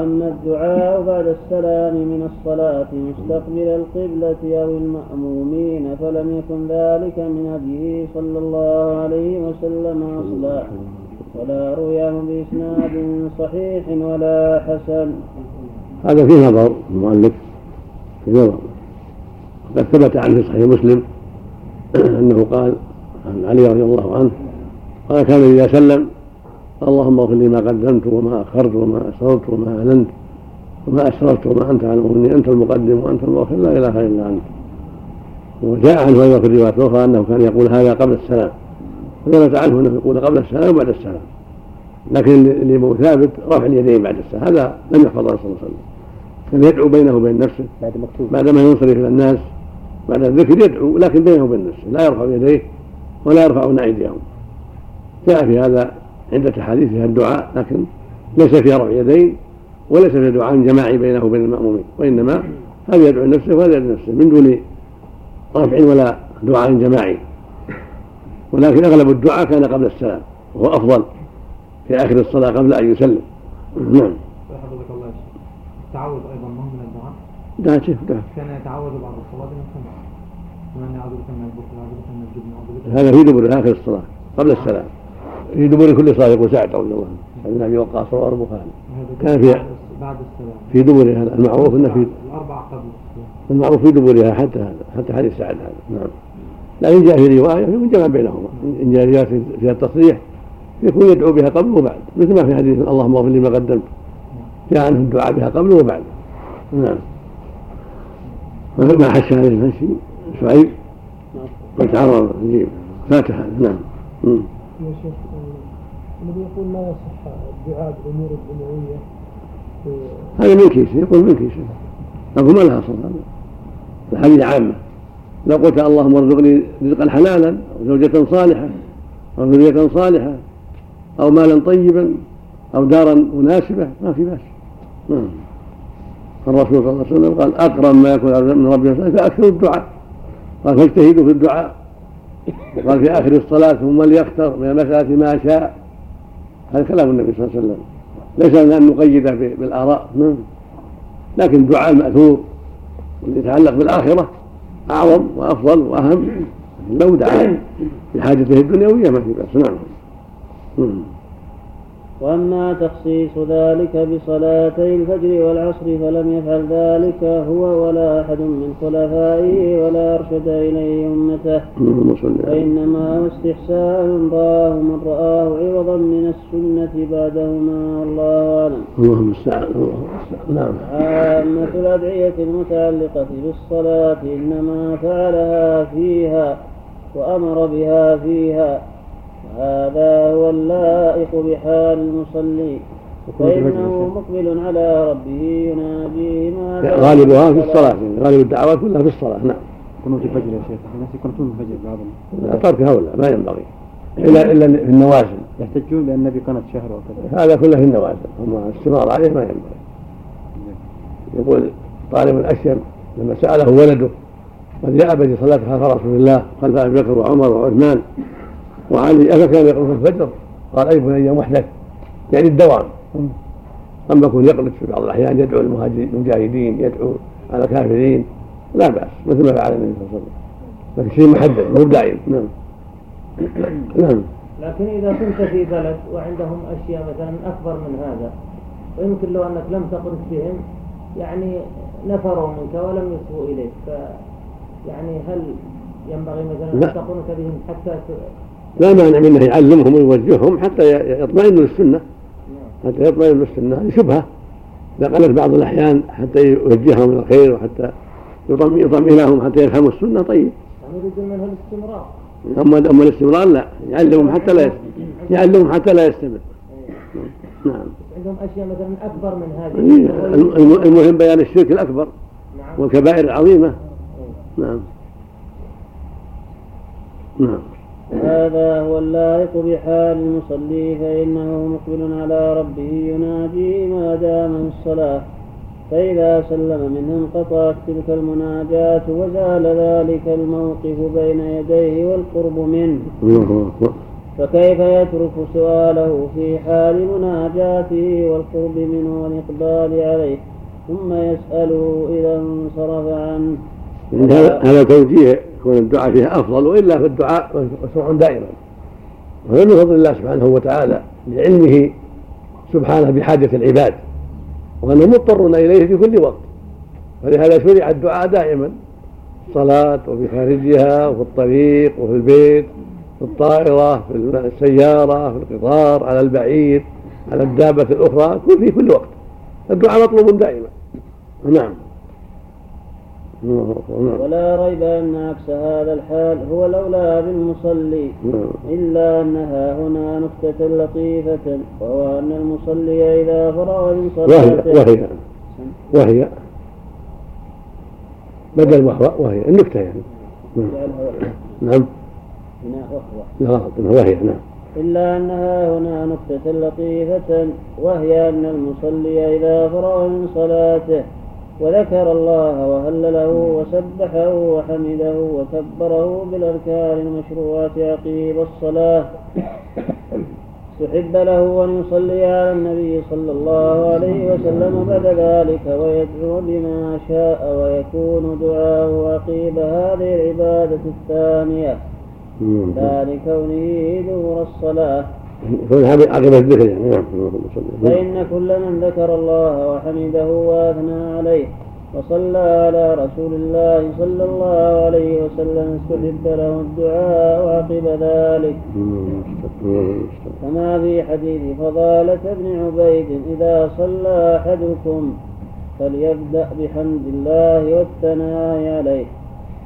وأما الدعاء بعد السلام من الصلاة مستقبل القبلة أو المأمومين فلم يكن ذلك من هديه صلى الله عليه وسلم أصلا. ولا روياه بإسناد صحيح ولا حسن. هذا فيه نظر المؤلف في نظر. قد ثبت عنه في صحيح مسلم أنه قال عن علي رضي الله عنه قال كان إذا سلم اللهم اغفر لي ما قدمت وما أخرت وما أسررت وما أعلنت وما أسررت وما أنت على مني. أنت المقدم وأنت المؤخر. لا إله إلا أنت. وجاء عنه أيضا في الروايه الاخرى انه كان يقول هذا قبل السلام. وثبت عنه أنه يقول قبل السلام وبعد السلام. لكن اللي ثابت رفع اليدين بعد السلام. هذا لم يحفظ صلى الله عليه وسلم. كان يدعو بينه وبين نفسه. بعد مكتوب بعدما ينصرف إلى الناس. بعد الذكر يدعو لكن بينه وبين نفسه. لا يرفع يديه ولا يرفعون ايديهم جاء في هذا عدة أحاديث فيها الدعاء لكن ليس فيها رفع يدين وليس فيها دعاء جماعي بينه وبين المأمومين وإنما هذا يدعو نفسه وهذا يدعو نفسه من دون رفع ولا دعاء جماعي. ولكن أغلب الدعاء كان قبل السلام وهو أفضل في آخر الصلاة قبل أن يسلم. نعم. حفظك الله التعوذ أيضا ما من الدعاء؟ ده شوف ده كان يتعوذ بعد الصلاة من الجبن هذا في دبر آخر الصلاة قبل السلام. في دبر كل صلاه يقول سعد رضي الله عنه عن ابي وقاص رواه البخاري كان في بعد السلام. في دبرها. المعروف إنه في الاربع قبل المعروف في دبرها حتى هذا حتى حديث سعد هذا. نعم. لكن جاء في رواية من جمع بينهما. إن جاء رواية فيها التصريح يكون يدعو بها قبل وبعد. مثل ما في حديث اللهم اغفر لي ما قدمت. جاء عنه الدعاء بها قبل وبعد. نعم. ما حش عليه المشي؟ شعيب؟ وتعرض نعم. يا شيخ. الذي يقول لا يصح الدعاء بالامور الدنيويه هذا من كيسه يقول من كيسه. أقول ما لها أصل هذا. الحديث عامه لو قلت اللهم ارزقني رزقا حلالا أو زوجة صالحة أو ذرية صالحة أو مالا طيبا أو دارا مناسبة ما في بأس. نعم. الرسول صلى الله عليه وسلم قال اقرب ما يكون من ربي فاكثروا الدعاء. قال فاجتهدوا في الدعاء. وقال في آخر الصلاة ثم ليختر من المسألة ما شاء. هذا كلام النبي صلى الله عليه وسلم. ليس لنا أن نقيد بالآراء نعم. لكن الدعاء الماثور واللي يتعلق بالآخرة أعظم وأفضل وأهم. لو دعا بحاجته الدنيوية ما في بأس. نعم, نعم. وأما تخصيص ذلك بصلاتي الفجر والعصر فلم يفعل ذلك هو ولا أحد من خلفائه ولا أرشد إليه أمته. وإنما هو استحسان رآه من رآه عوضا من السنة بعدهما الله أعلم. اللهم المستعان نعم. عامة الأدعية المتعلقة بالصلاة إنما فعلها فيها وأمر بها فيها هذا هو اللائق بحال المصلي. فإنه مقبل على ربه يناديه ما غالبها في الصلاة غالب الدعوات كلها في الصلاة نعم. قنوت الفجر يا شيخ. الناس يقنطون الفجر بعضهم. ترك هؤلاء ما ينبغي. إلا إلا في النوازل. يحتجون بأن النبي قنت شهر وكذا. هذا كله في النوازل. أما الاستمرار عليه ما ينبغي. يقول طالب الأشيم لما سأله ولده قد جاء بني صلاة خلف رسول الله خلف أبي بكر وعمر وعثمان وعلي أفكان يقنط في الفجر قال أي بني محدث؟ يعني الدوام. أما يكون يقنط في بعض الأحيان يدعو المجاهدين يدعو على الكافرين لا بأس مثل ما فعل النبي صلى الله عليه وسلم. لكن شيء محدد مو دائم. نعم. نعم. لكن إذا كنت في بلد وعندهم أشياء مثلا أكبر من هذا ويمكن لو أنك لم تقنط بهم يعني نفروا منك ولم يصغوا إليك ف يعني هل ينبغي مثلا أن تقنط بهم حتى لا مانع من انه يعلمهم ويوجههم حتى يطمئنوا للسنة حتى يطمئنوا للسنة هذه شبهة إذا قلت بعض الأحيان حتى يوجههم إلى الخير وحتى يطمئنهم حتى يفهموا السنة طيب. يعني منها الاستمرار. أما أما الاستمرار لا يعلمهم حتى لا يعلمهم حتى لا يستمر. نعم. عندهم أشياء مثلا أكبر من هذه. إيه، المهم بيان الشرك الأكبر. نعم. والكبائر العظيمة. إيه. نعم. نعم. هذا هو اللائق بحال المصلي فإنه مقبل على ربه ينادي ما دام الصلاة. فإذا سلم منه انقطعت تلك المناجاة وزال ذلك الموقف بين يديه والقرب منه. فكيف يترك سؤاله في حال مناجاته والقرب منه والإقبال عليه؟ ثم يسأله إذا انصرف عنه. هذا توجيه. يكون الدعاء فيها أفضل وإلا فالدعاء مشروع دائما. وهذا من فضل الله سبحانه وتعالى لعلمه سبحانه بحاجة العباد وانهم مضطرون إليه في كل وقت. ولهذا شرع الدعاء دائما الصلاة وفي خارجها وفي الطريق وفي البيت في الطائرة في السيارة في القطار على البعير على الدابة الأخرى في كل وقت. الدعاء مطلوب دائما. نعم. ولا ريب أن عكس هذا الحال هو الأولى بالمصلي. إلا أنها هنا نكتة لطيفة وهو أن المصلي إذا فرغ من صلاته. وهي وهي. بدل وهو وهي. النكتة يعني. نعم. لا غلط وهي. نعم. إلا أنها هنا نكتة لطيفة وهي أن المصلي إذا فرغ من صلاته. وذكر الله وهلله وسبحه وحمده وكبره بالأذكار المشروعة عقيب الصلاة. استحب له أن يصلي على النبي صلى الله عليه وسلم بعد ذلك ويدعو بما شاء ويكون دعاءه عقيب هذه العبادة الثانية. لا لكونه دور الصلاة. عقب الذكر يعني. نعم فإن كل من ذكر الله وحمده وأثنى عليه وصلى على رسول الله صلى الله عليه وسلم استحب له الدعاء عقب ذلك. كما في حديث فضالة بن عبيد إذا صلى أحدكم فليبدأ بحمد الله والثناء عليه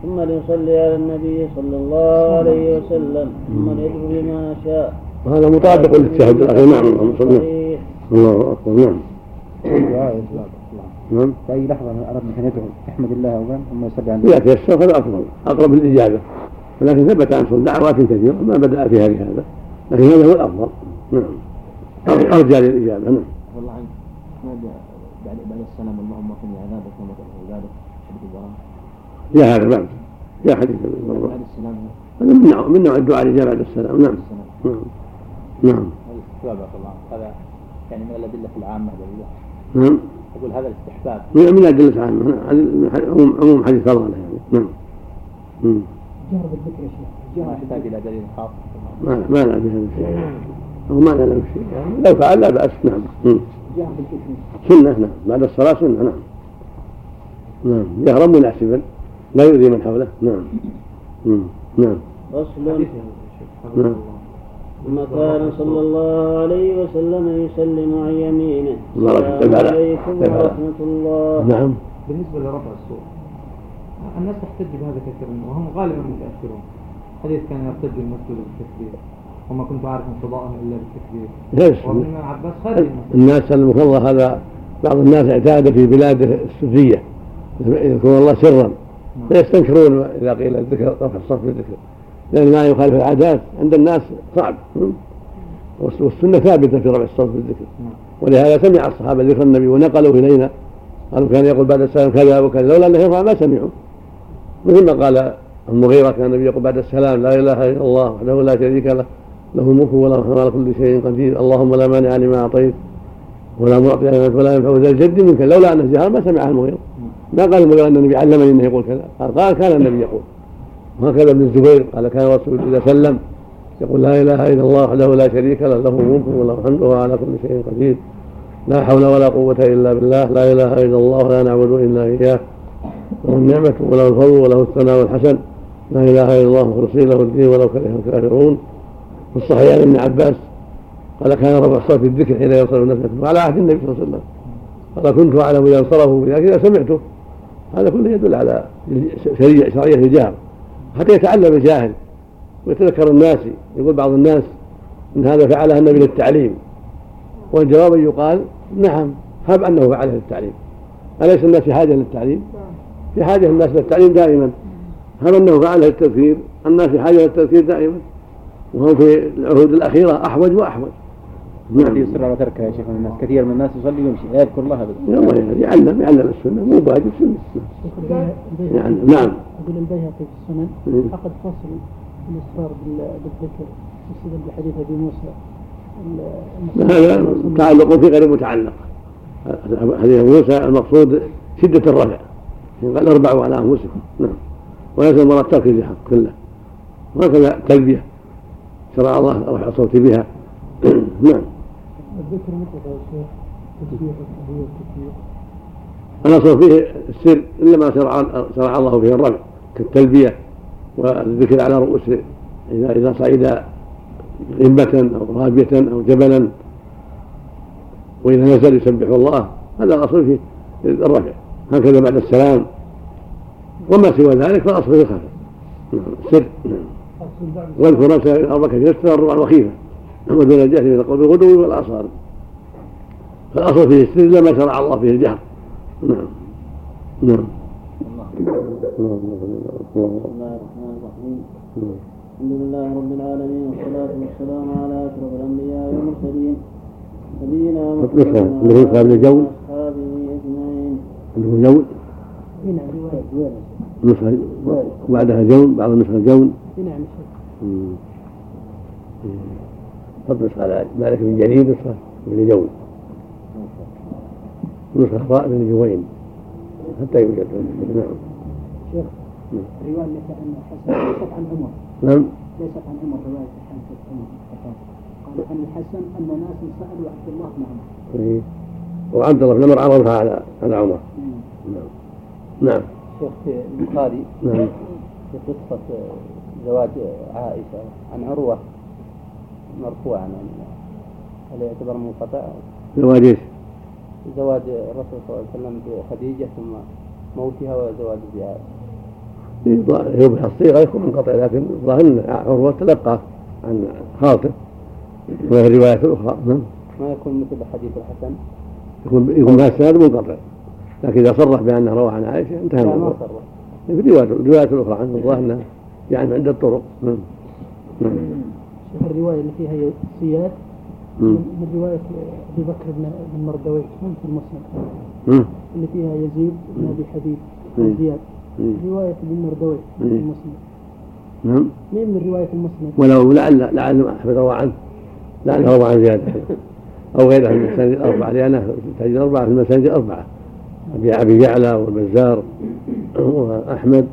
ثم ليصلي على النبي صلى الله عليه وسلم ثم ليدعو بما شاء. وهذا مطابق للتشهد الأخير. نعم الله أكبر نعم. نعم. في أي لحظة اراد أن يدعو يحمد الله اولا ثم يصلي على اذا تيسر هذا افضل أقرب للإجابة. ولكن ثبت عنه دعوات كثيرة ما بدأ فيها بهذا لكن هذا هو الأفضل. نعم. ارجى للإجابة نعم. والله عنك بعد بعد السلام اللهم قم عذابك وما عبادك حديث البراء يا هذا بعد يا حديث بعد السلام. هذا من نوع من نوع الدعاء الإجابة بعد السلام نعم. نعم. نعم. هذا يعني من الأدلة العامة نعم. أقول هذا الاستحباب. من أدلة عامة عموم حديث فضله يعني. نعم. جهر بالذكر يا شيخ. ما يحتاج إلى دليل خاص. ما ما لا بهذا الشيء ما لا شيء يعني لو فعل لا بأس. نعم. جهر بالذكر. سنة نعم. بعد الصلاة سنة نعم. نعم. جهرا مناسبا لا يؤذي من حوله. نعم. نعم. فصل نعم. ثم كان صلى الله عليه وسلم يسلم عن يمينه. السلام عليكم ورحمة الله. نعم. بالنسبة لرفع الصوت الناس تحتج بهذا كثيرا وهم غالبا متأثرون. حديث كان يرتج المسجد بالتكبير وما كنت عارف انقضاءه إلا بالتكبير. ليش وابن عباس خارج الناس سلمك الله هذا بعض الناس اعتاد في بلاد السفية يذكرون الله سرا. نعم. فيستنكرون إذا قيل الذكر رفع الصوت بالذكر. لأن ما يخالف العادات عند الناس صعب. والسنة ثابتة في رفع الصوت بالذكر. ولهذا سمع الصحابة ذكر النبي ونقلوا إلينا. قالوا كان يقول بعد السلام كذا وكذا. لولا أنه يرفع ما سمعوا. مثل ما قال المغيرة كان النبي يقول بعد السلام لا إله إلا الله وحده لا شريك له. له الملك وله على كل شيء قدير. اللهم لا مانع لما أعطيت ولا معطي لما ولا ينفع. ذا الجد منك. لولا أنه جهل ما سمعها المغيرة. ما قال المغيرة أن النبي علمني أنه يقول كذا. قال كان النبي يقول. وهكذا ابن الزبير قال كان الرسول إذا سلم يقول لا إله إلا الله وحده لا شريك له له ملك وله الحمد وهو على كل شيء قدير. لا حول ولا قوة إلا بالله لا إله إلا الله ولا نعبد إلا إياه. له النعمة وله الفضل وله الثناء والحسن. لا إله إلا الله مخلصين له الدين ولو كره الكافرون. في الصحيح ابن عباس قال كان رفع الصوت بالذكر حين يصل الناس وعلى عهد النبي صلى الله عليه وسلم. قال كنت أعلم إذا انصرفوا بذلك إذا سمعته هذا كله يدل على شرعية الجهر. حتى يتعلم الجاهل. ويتذكر الناس يقول بعض الناس إن هذا فعله النبي للتعليم. والجواب يقال نعم هب أنه فعله للتعليم. أليس الناس في حاجة للتعليم؟ في حاجة الناس للتعليم دائما. هب أنه فعله للتذكير؟ الناس في حاجة للتذكير دائما. وهم في العهود الأخيرة أحوج وأحوج. نعم. يصر على تركها يا شيخ الناس. كثير من الناس يصلي ويمشي. لا يذكر الله ابدا يعلم. يعلم السنة. مو واجب سنة. يعني نعم. يقول البيهقي في السنن عقد فصل الإصرار بالذكر استدل بحديث أبي موسى. هذا تعلق في غير متعلق. حديث موسى المقصود شدة الرفع. قال اربعوا على أنفسكم. نعم. وليس مراد ترك الجهر كله. وهكذا تلبية شرع الله رفع الصوت بها. نعم. الذكر مطلق يا شيخ تسبيح فيه السر إلا ما شرع شرع الله فيه الرفع كالتلبية والذكر على رؤوس إذا إذا صعد غمة أو رابية أو جبلا. وإذا نزل يسبح الله هذا الأصل فيه الرفع هكذا بعد السلام. وما سوى ذلك فالأصل فيه الخفض نعم السر. واذكر نفسك الأرض كثيرة تضرعا وخيفة ودون الجهل من القول بالغدو والآصال فالأصل فيه السر إلا ما شرع الله فيه الجهر نعم. نعم. بسم الله الرحمن الرحيم الحمد لله رب العالمين والصلاة والسلام على أشرف الأنبياء والمرسلين نبينا محمد اللي هو كتاب الجول. وأصحابه أجمعين جون هنا رواية نسخة وبعدها جون بعض النسخة جون نعم. يا شيخ مم. حط نسخة على مالك بن جرير نسخة بن جون نسخة راء بن جوين حتى يوجد. نعم. شيخ رواية أن الحسن ليست عن عمر. نعم. ليست عن عمر رواية حنفة عمر قال عن الحسن أن ناسا سألوا عبد الله بن عمر. وعبد الله بن عمر عرضها على على عمر. نعم. نعم. شيخ في البخاري نعم. في قصة زواج عائشة عن عروة مرفوعا عن هل يعتبر منقطع؟ زواج إيش؟ زواج الرسول صلى الله عليه وسلم بخديجة ثم موتها وزواج بعائشة يوضح الصيغه يكون منقطع لكن الظاهر إن عروة تلقى عن خاطر وهي الروايه الاخرى نعم. ما يكون مثل حديث الحسن؟ يكون يكون بها السند منقطع لكن إذا صرح بانه روى عن عائشة انتهى لا ما الموضوع. صرح. في الروايه الاخرى عنه الظاهر إنها يعني عند الطرق. نعم. نعم. الرواية اللي فيها سياد. من رواية أبي بكر بن مردويه في المسند. اللي فيها يزيد بن أبي حبيب زياد. رواية ابن مردويه في. المسند. نعم. مين من رواية المسند؟ ولو لعل لعل أحمد روى عنه. لعله روى عن زياده أو غيره من المساجد الأربعة. لأنه المساجد الأربعة في المساجد الأربعة. ابي أبي يعلى والبزار وأحمد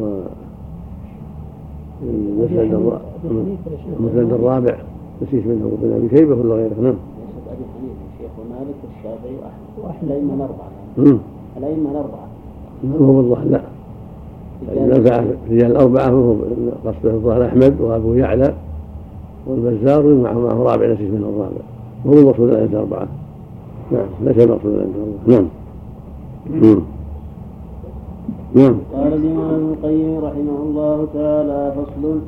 و المسند المسند الرابع نسيت منه ابن أبي شيبة ولا غيره؟ نعم. ليست أبي حنيفة الشيخ ومالك والشافعي وأحمد. الأئمة الأربعة. مم. الأئمة الأربعة. ما هو والله لا. نفع رجال الأربعة هو قصده الظاهر أحمد وأبو يعلى والبزار معه رابع نسيت منه الرابع. وهو المقصود الآية الأربعة. نعم ليس المقصود الآية الأربعة. نعم. مم. نعم. قال الإمام ابن القيم رحمه الله تعالى فصل.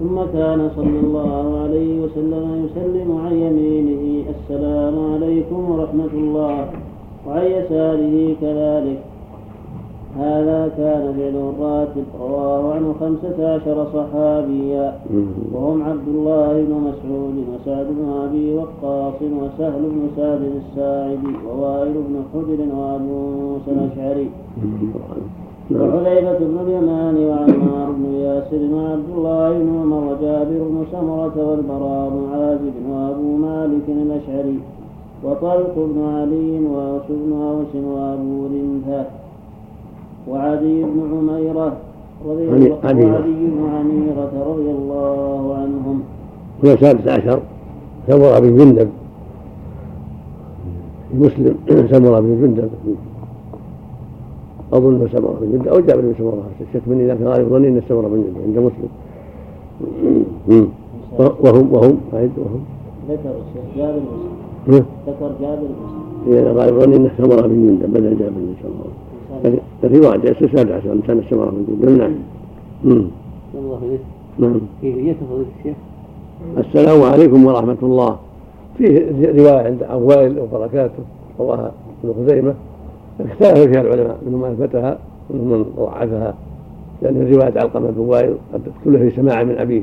ثم كان صلى الله عليه وسلم يسلم عن يمينه السلام عليكم ورحمة الله وعن يساره كذلك. هذا كان فعل الراتب رواه عنه خمسة عشر صحابيا. وهم عبد الله بن مسعود وسعد بن أبي وقاص وسهل بن سعد الساعدي ووائل بن حجر وأبو موسى الأشعري وحذيفة بن اليمان وعمار بن ياسر وعبد الله بن عمر وجابر بن سمرة والبراء بن عازب وأبو مالك الأشعري وطلق بن علي وأوس بن أوس وأبو رمثة وعدي بن عميرة رضي الله. وعدي بن عميرة رضي الله عنهم. هو السادس عشر. سمرة بن جندب. مسلم. سمرة بن جندب. أظن سمرة بن جندب أو جابر بن سمرة الشك مني لكن غالب ظني أن سمرة بن جندب عند مسلم. وهم وهم أعد وهم. ذكر الشيخ جابر بن. ذكر جابر بن يعني غالب ظني أنه سمرة بن جندب بدل جابر بن سمرة لكن واحد السادس عشر كان سمرة بن جندب نعم. الله إليك نعم. كيفية فضيلة الشيخ السلام عليكم ورحمة الله. فيه رواية عند عن وائل وبركاته. رواها ابن خزيمة. اختلف فيها العلماء منهم من اثبتها ومنهم من ضعفها لأن رواية علقمة بن وائل قد اختلف في سماع من أبيه.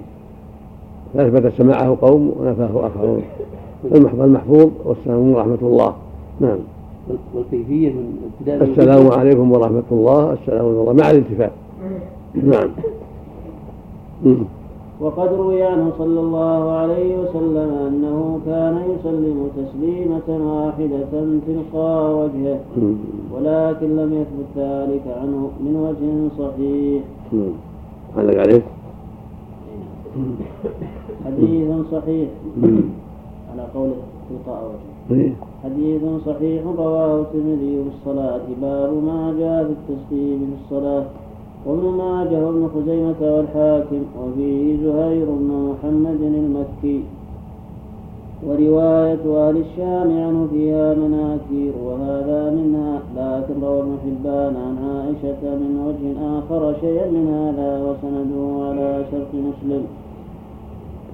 فأثبت سماعه قوم ونفاه آخرون. المحفوظ والسلام ورحمة الله. نعم. وال- والكيفية من ابتداء السلام عليكم ورحمة الله. السلام ورحمة الله. مع الالتفات. نعم. وقد روي عنه صلى الله عليه وسلم أنه كان يسلم تسليمة واحدة تلقاء وجهه ولكن لم يثبت ذلك عنه من وجه صحيح. علق عليه حديث صحيح. على قوله تلقاء وجهه. إيه. حديث صحيح رواه الترمذي في الصلاة. باب ما جاء في التسليم في الصلاة. وابن ماجه وابن خزيمة والحاكم وفيه زهير بن محمد المكي. ورواية أهل الشام عنه فيها مناكير وهذا منها. لكن روى ابن حبان عن عائشة من وجه آخر شيئا من هذا وسنده على شرط مسلم.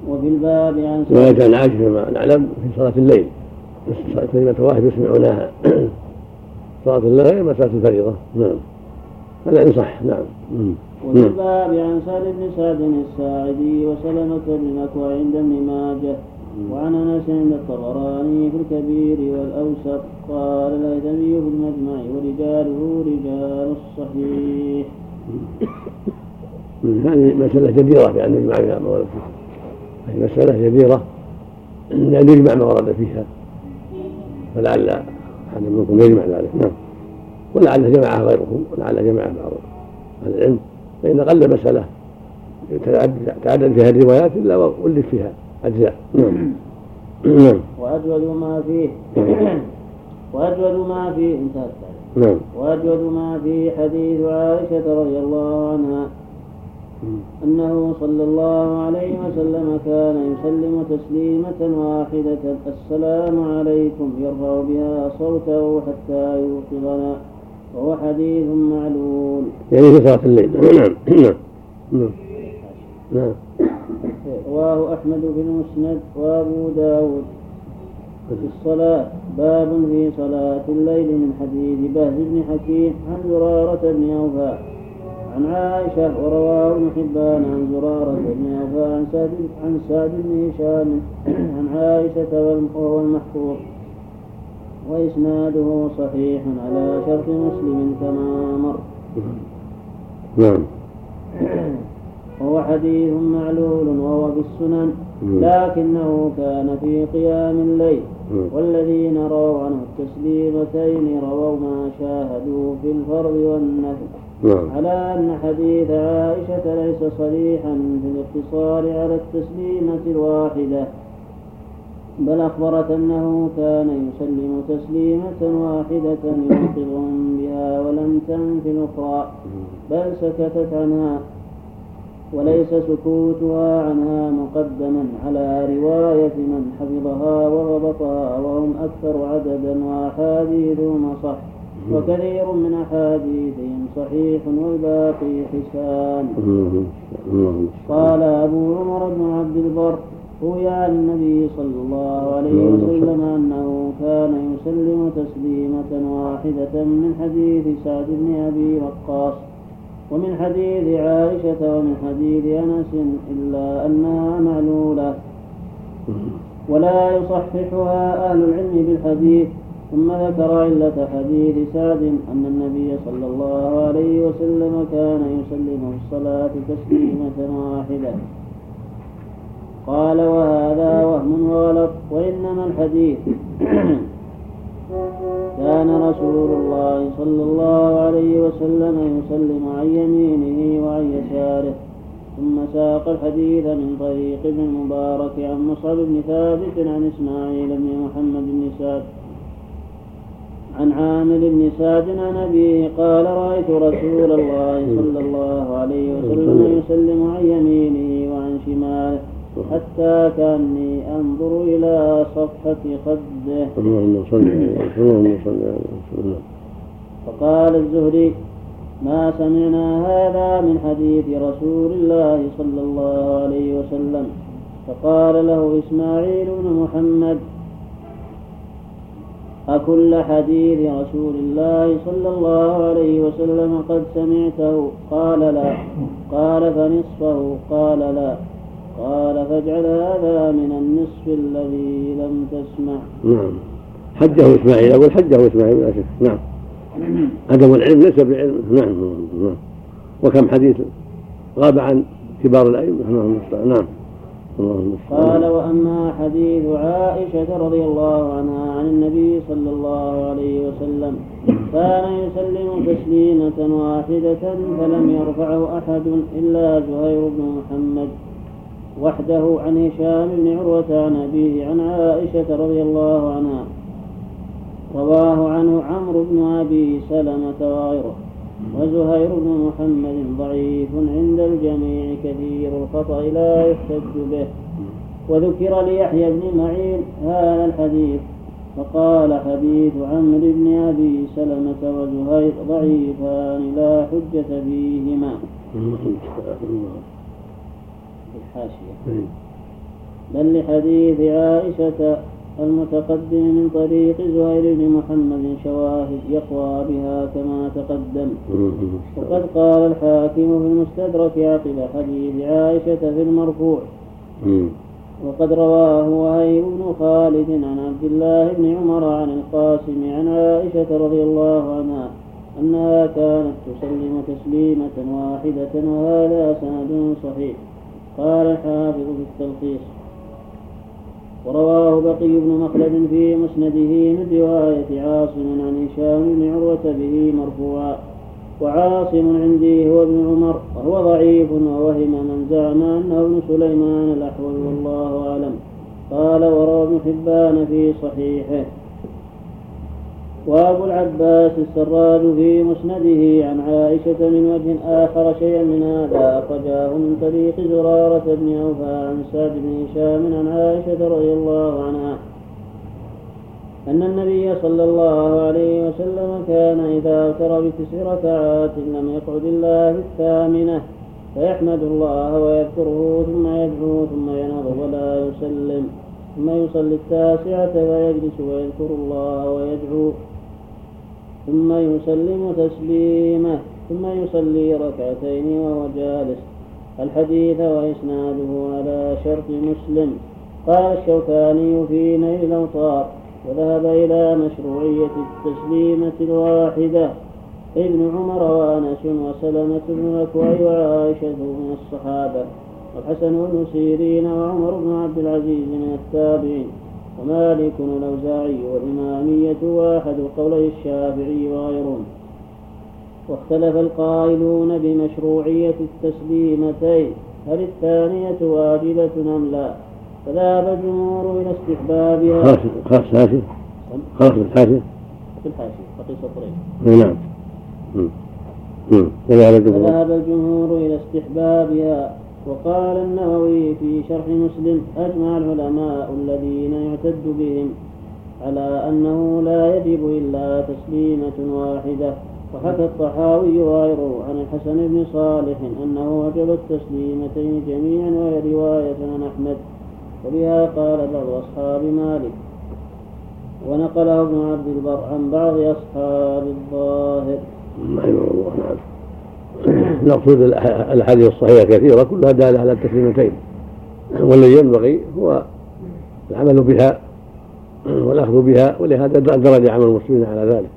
وفي الباب عن رواية عن عائشة ما نعلم في صلاة الليل. كلمة واحد يسمعونها. صلاة الليل مسألة الفريضة. نعم. هذا إن صح نعم. وفي نعم الباب عن سعد بن سعد الساعدي وسلمة بن الأكوع عند ابن ماجه وعن أنس عند الطبراني في الكبير والأوسط قال الهيثمي في المجمع ورجاله رجال الصحيح. هذه مسألة جديرة بأن يجمع بها ما ورد فيها. هذه مسألة جديرة بأن يجمع ما ورد فيها. فلعل أحد منكم يجمع ذلك. نعم. ولعل جمعها غيركم ولعل جمعها بعض أهل العلم فإن قل مسألة تعدد فيها الروايات إلا ولف فيها أجزاء. نعم. نعم. وأجود ما فيه. وأجود ما فيه. انتهى نعم. وأجود ما فيه حديث عائشة رضي الله عنها. أنه صلى الله عليه وسلم كان يسلم تسليمة واحدة. السلام عليكم. يرفع بها صوته حتى يوقظنا. وهو حديث معلول. يعني في صلاة الليل. نعم. نعم. نعم. نعم رواه أحمد في المسند وأبو داود. في الصلاة باب في صلاة الليل من حديث بهز بن حكيم عن زرارة بن أوفى. عن عائشة ورواه ابن حبان عن زرارة بن أوفى عن سعد عن سعد بن هشام. عن عائشة وهو المحفوظ وإسناده صحيح على شرط مسلم كما مر. نعم. وهو حديث معلول وهو في السنن لكنه كان في قيام الليل. والذين رووا عنه التسليمتين رووا ما شاهدوا في الفرض والنفل نعم. على أن حديث عائشة ليس صريحا في الاقتصار على التسليمة الواحدة. بل أخبرت أنه كان يسلم تسليمة واحدة يوقظهم بها ولم تنف الأخرى بل سكتت عنها وليس سكوتها عنها مقدما على رواية من حفظها وضبطها وهم أكثر عددا وأحاديثهم صح وكثير من أحاديثهم صحيح والباقي حسان. قال أبو عمر بن عبد البر روي عن النبي صلى الله عليه وسلم أنه كان يسلم تسليمة واحدة من حديث سعد بن أبي وقاص ومن حديث عائشة ومن حديث أنس إلا أنها معلولة. ولا يصححها أهل العلم بالحديث ثم ذكر علة حديث سعد أن النبي صلى الله عليه وسلم كان يسلم الصلاة تسليمة واحدة. قال وهذا وهم وغلط وإنما الحديث كان رسول الله صلى الله عليه وسلم يسلم عن يمينه وعن يساره ثم ساق الحديث من طريق ابن المبارك عن مصعب بن ثابت عن إسماعيل بن محمد بن سعد عن عامر بن سعد عن أبيه قال رأيت رسول الله صلى الله عليه وسلم يسلم عن يمينه وعن شماله. حتى كأني أنظر إلى صفحة خده. اللهم صل اللهم صل فقال الزهري ما سمعنا هذا من حديث رسول الله صلى الله عليه وسلم. فقال له إسماعيل بن محمد أكل حديث رسول الله صلى الله عليه وسلم قد سمعته؟ قال لا. قال فنصفه؟ قال لا. قال فاجعل هذا من النصف الذي لم تسمع. نعم. حجه إسماعيل. أقول حجه إسماعيل لا شك نعم. عدم العلم ليس بعلم نعم نعم. وكم حديث غاب عن كبار اللهم المستعان نعم. اللهم قال وأما حديث عائشة رضي الله عنها عن النبي صلى الله عليه وسلم كان يسلم تسليمة واحدة فلم يرفعه أحد إلا زهير بن محمد. وحده عن هشام بن عروة عن أبيه عن عائشة رضي الله عنها. رواه عنه عمرو بن أبي سلمة وغيره. وزهير بن محمد ضعيف عند الجميع كثير الخطأ لا يحتج به. وذكر ليحيى بن معين هذا الحديث. فقال حديث عمرو بن أبي سلمة وزهير ضعيفان لا حجة فيهما. الحاشية. بل لحديث عائشة المتقدم من طريق زهير بن محمد شواهد يقوى بها كما تقدم. وقد قال الحاكم في المستدرك عقب حديث عائشة في المرفوع. وقد رواه وهيب بن خالد عن عبد الله بن عمر عن القاسم عن عائشة رضي الله عنها أنها كانت تسلم تسليمة واحدة وهذا سند صحيح. قال الحافظ في التلخيص. ورواه بقي بن مخلد في مسنده من رواية عاصم عن هشام بن عروة به مرفوعا. وعاصم عندي هو ابن عمر وهو ضعيف ووهم من زعم أنه ابن سليمان الأحول والله أعلم. قال وروى ابن حبان في صحيحه. وأبو العباس السراج في مسنده عن عائشة من وجه آخر شيئا من هذا أخرجاه من طريق زرارة بن أوفى عن سعد بن هشام عن عائشة رضي الله عنها أن النبي صلى الله عليه وسلم كان إذا أوتر بتسع ركعات لم يقعد إلا في الثامنة فيحمد الله ويذكره ثم يدعو ثم ينهض ولا يسلم ثم يصلي التاسعة فيجلس ويذكر الله ويدعو ثم يسلم تسليمه ثم يصلي ركعتين وهو جالس الحديث وإسناده على شرط مسلم. قال الشوكاني في نيل الأوطار وذهب إلى مشروعية التسليمة الواحدة. ابن عمر وأنس وسلمة بن الأكوع وعائشة من الصحابة والحسن بن سيرين وعمر بن عبد العزيز من التابعين. ومالك والأوزاعي والإمامية واحد قولي الشافعي وغيرهم. واختلف القائلون بمشروعية التسليمتين هل الثانية واجبة أم لا؟ فذهب الجمهور إلى استحبابها. خلاص خلاص الحاشية خلاص الحاشية في الحاشية بقي سطرين نعم. وذهب الجمهور. فذهب الجمهور إلى استحبابها. وقال النووي في شرح مسلم أجمع العلماء الذين يعتد بهم على أنه لا يجب إلا تسليمة واحدة. وحكى الطحاوي وغيره عن الحسن بن صالح أنه وجب التسليمتين جميعا وهي رواية عن أحمد. وبها قال بعض أصحاب مالك. ونقله ابن عبد البر عن بعض أصحاب الظاهر. رحمه الله نعم. المقصود الأحاديث الصحيحة كثيرة كلها دالة على التسليمتين. والذي ينبغي هو العمل بها والأخذ بها ولهذا درج عمل المسلمين على ذلك.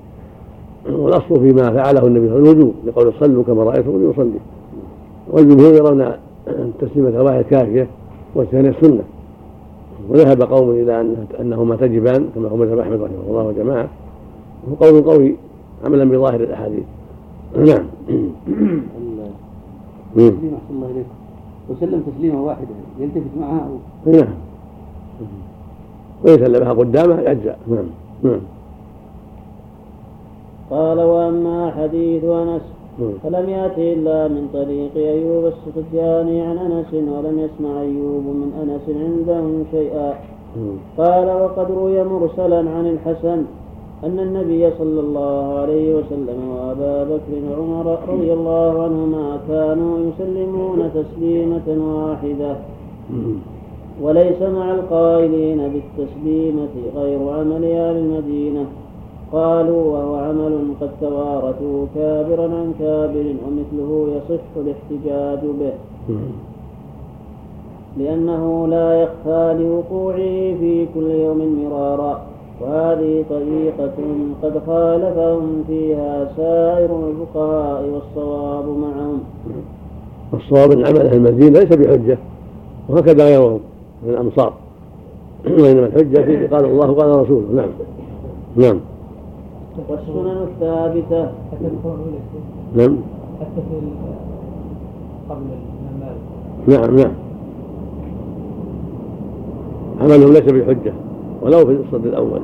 والأصل فيما فعله النبي صلى الله عليه وسلم الوجوب لقول صلوا كما رأيتم يصلي والجمهور يرون التسليمه الواحده كافيه والثانيه سنه وذهب قوم إلى أنهما تجبان كما هو مذهب أحمد رحمه الله وجماعه وهو قول قوي عملا بظاهر الأحاديث. نعم. تسليم أحسن الله إليكم وسلم تسليمة واحدة يلتفت معها أو نعم. وإن سلمها قدامه يجزأ. نعم. نعم. قال وأما حديث أنس نعم. فلم يأته إلا من طريق أيوب السختياني عن أنس ولم يسمع أيوب من أنس عنده شيئا. نعم. قال وقد روي مرسلا عن الحسن أن النبي صلى الله عليه وسلم وأبا بكر وعمر رضي الله عنهما كانوا يسلمون تسليمة واحدة. وليس مع القائلين بالتسليمة غير عمل أهل المدينة. قالوا وهو عمل قد توارثوا كابرا عن كابر ومثله يصح الاحتجاج به. لأنه لا يخفى لوقوعه في كل يوم مرارا. وهذه طريقة قد خالفهم فيها سائر الفقهاء والصواب معهم. والصواب أن عمل أهل المدينة ليس بحجة وهكذا غيرهم من الامصار وإنما الحجة في قال الله وقال رسوله. نعم. نعم. والسنن الثابتة. نعم. حتى في قبل الإمام نعم نعم. عملهم ليس بحجة. ولو في الصد الأول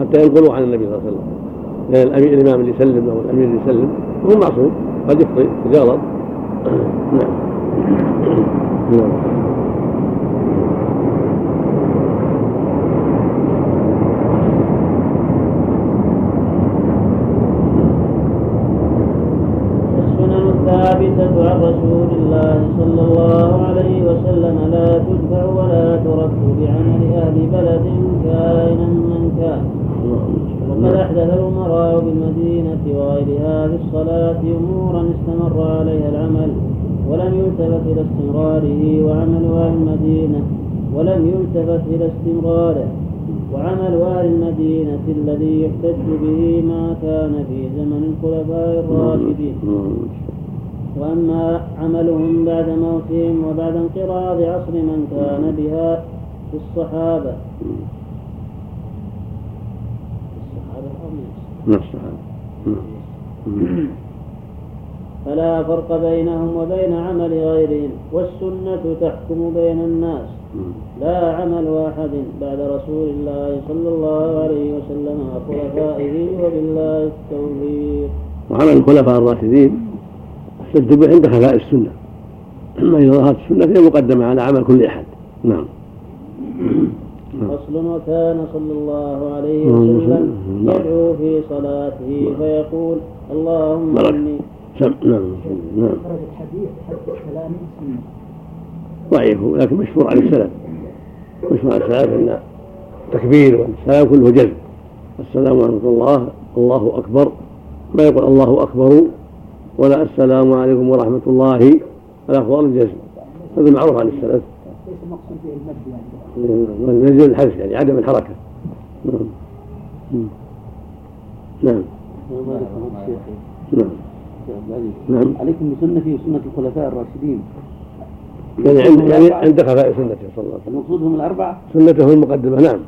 حتى ينقلوا عن النبي صلى الله عليه وسلم. لأن الأمير الإمام اللي يسلم أو الأمير اللي يسلم هو معصوم قد يخطئ قد يغلط نعم. نعم. استمراره وعمل أهل المدينة ولم يلتفت إلى استمراره. وعمل أهل المدينة الذي يحتج به ما كان في زمن الخلفاء الراشدين. وأما عملهم بعد موتهم وبعد انقراض عصر من كان بها في الصحابة. الصحابة أو من الصحابة. نعم. نعم. فلا فرق بينهم وبين عمل غيرهم والسنة تحكم بين الناس. لا عمل أحد بعد رسول الله صلى الله عليه وسلم وخلفائه وبالله التوفيق. وعمل الخلفاء الراشدين احتج به عند خفاء السنة. أما إذا ظهرت السنة فهي مقدمة على عمل كل أحد. نعم. نعم. فصل وكان صلى الله عليه اللهم وسلم نعم. يدعو في صلاته فيقول اللهم. إني نعم نعم ضعيف لكن مشهور عن السلف مشهور عن السلف أن التكبير والسلام كله جزم. السلام ورحمه الله الله أكبر. ما يقول الله أكبر ولا السلام عليكم ورحمة الله الافضل الجزم. هذا معروف عن السلف ليس المقصود به المد يعني الحذف يعني عدم الحركة. نعم. نعم. نعم. نعم. عليكم بسنتي وسنة الخلفاء الراشدين. يعني عند يعني عند خفاء سنته صلى الله عليه وسلم. المقصود هم الأربعة؟ سنته المقدمة نعم.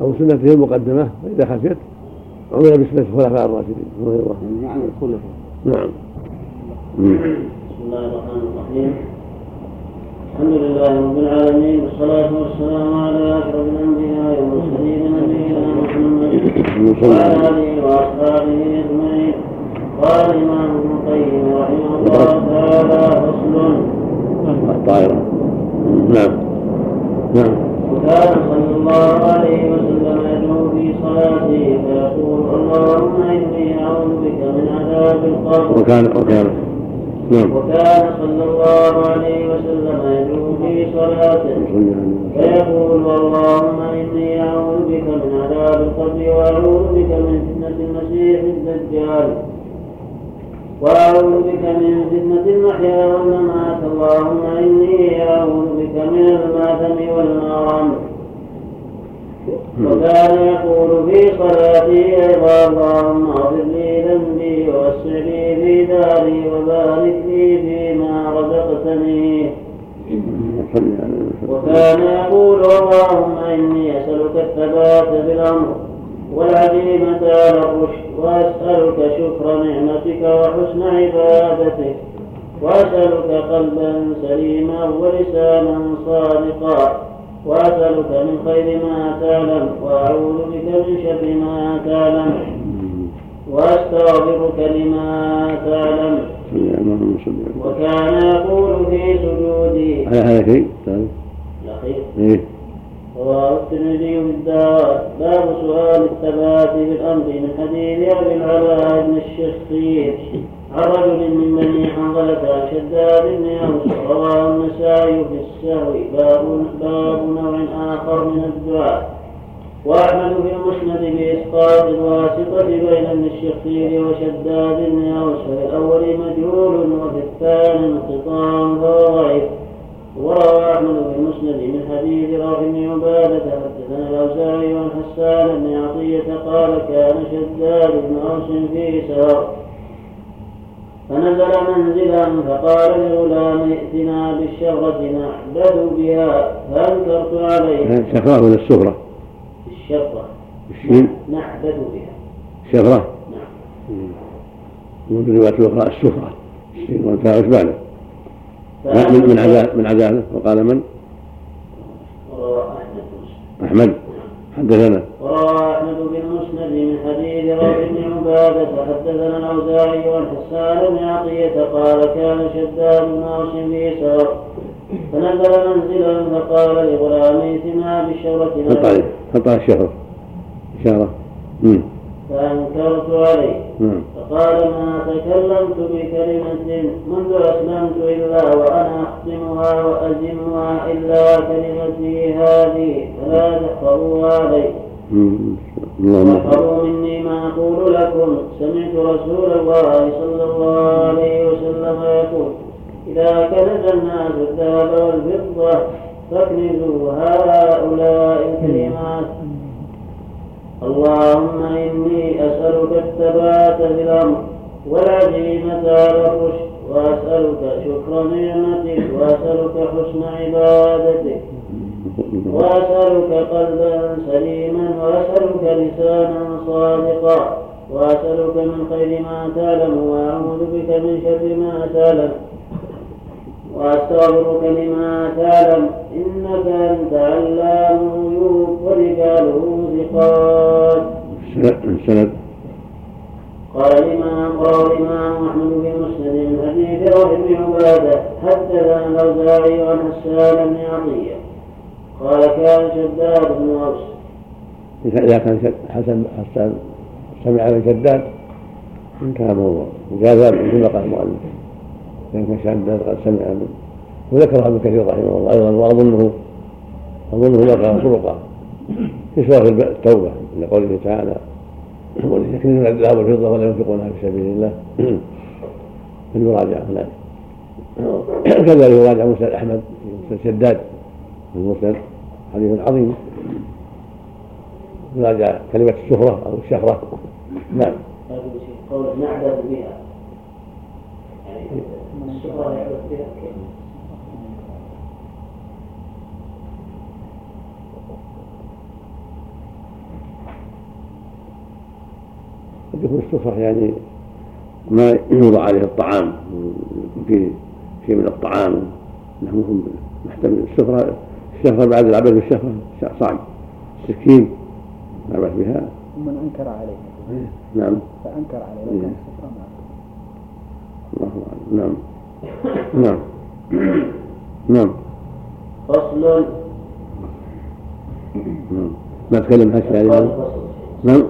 أو سنته المقدمة فإذا خفيت عمل بسنة الخلفاء الراشدين. رضي الله. عنهم. يعني معنى الخلفاء. نعم. بسم الله الرحمن الرحيم. الحمد لله رب العالمين والصلاة والسلام على أشرف الأنبياء والمرسلين نبينا محمد. وعلى آله وأصحابه أجمعين. قال الإمام ابن القيم رحمه الله تعالى فصل الطائرة. نعم. نعم. وكان صلى الله عليه وسلم يدعو في صلاته فيقول اللهم إني أعوذ بك من عذاب القبر وكان. وكان نعم. وكان صلى الله عليه وسلم يدعو في صلاته. فيقول اللهم إني أعوذ بك من عذاب القبر وأعوذ بك من فتنة المسيح الدجال. وأعوذ بك من فتنة المحيا والممات. اللهم إني أعوذ بك من المأثم والمرم وكان يقول في صلاته أيضا اللهم اغفر لي ذنبي ووسع لي في داري وبارك لي فيما رزقتني. وكان يقول اللهم إني أسألك الثبات في الأمر والعزيمة على الرشد وأسألك شكر نعمتك وحسن عبادتك وأسألك قلبا سليما ولسانا صادقا وأسألك من خير ما تعلم وأعوذ بك من شر ما تعلم وأستغفرك لما تعلم. وكان يقول في سجوده على هذا شيء؟ الأخير إيه. رواه الترمذي في الدعوات باب سؤال الثبات في الامر من حديث ابي العلاء بن الشخير عن رجل من بني حنظلة شداد بن اوس رواه النسائي في السهو باب باب نوع اخر من الدعاء واحمد في المسند باسقاط الواسطه بين ابن الشخير وشداد بن اوس ففي الأول مجهول وفي الثاني انقطاع فهو ضعيف وروى أحمد في المسند من حديث رافع بن عبادة حدثنا الأوزاعي عن حسان بن عطية قال كان شداد بن اوس في سفر فنزل منزلا فقال لغلام ائتنا بالشفرة نعبد بها فأنكرت عليه الشفرة ولا السفرة؟ الشفرة الشين نعبد بها. شفرة نعم. وفي الرواية الأخرى السفرة الشين والفاء وش بعده؟ من من عداله من عداله وقال من؟ أحمد. حدثنا. وروى أحمد بن مسند من حديث روح بن عبادة حدثنا الأوزاعي عن حسان بن عطية قال كان شداد بن أوس في سفر فنزل منزلا فقال لغلام ائتنا بالشورة حط عليه حط على الشفرة إشارة. فأنكرت عليه فقال ما تكلمت بكلمة منذ أسلمت إلا وأنا أختمها وأزمها إلا كلمتي هذه فلا تحفظوها علي. واحفظوا مني ما أقول لكم. سمعت رسول الله صلى الله عليه وسلم يقول إذا كنز الناس الذهب والفضة فاكنزوا هؤلاء الكلمات. اللهم إني أسألك الثبات في الأمر والعزيمة على الرشد وأسألك شكر نعمتك وأسألك حسن عبادتك وأسألك قلبا سليما وأسألك لسانا صادقا وأسألك من خير ما تعلم وأعوذ بك من شر ما تعلم. وأستغفرك لما تعلم إنك أنت علام الغيوب ورجاله ثقات السند قال الإمام روى الإمام أحمد بن مسند من حديث روح بن عبادة حدثنا الأوزاعي عن حسان بن عطية. قال كان شداد بن أوس. إذا كان حسن حسان سمع من شداد انتهى الموضوع. وجاز مثل ما قال المؤلف إذا كان شداد قد سمع. من وذكرها ابن كثير رحمه الله أيضا وأظنه أظنه ذكر طرقا في سورة التوبة عند قوله تعالى وليكنزون الذهب والفضة ولا ينفقونها في سبيل الله فليراجع هناك. كذلك يراجع مسند أحمد مسند شداد المسند حديث عظيم يراجع كلمة السفرة أو الشفرة نعم. قول نعبد بها. يعني كيف؟ قد يكون السفرة يعني ما يوضع عليه الطعام يكون فيه شيء من الطعام لحمهم محتمل السفرة الشفرة بعد العبث بالشفرة صعب سكين العبث بها ومن أنكر عليه نعم فأنكر عليه إيه. السفرة ما الله أعلم نعم. نعم. نعم. فصل. نعم. ما تكلم هكذا قال يعني؟ فصل. نعم.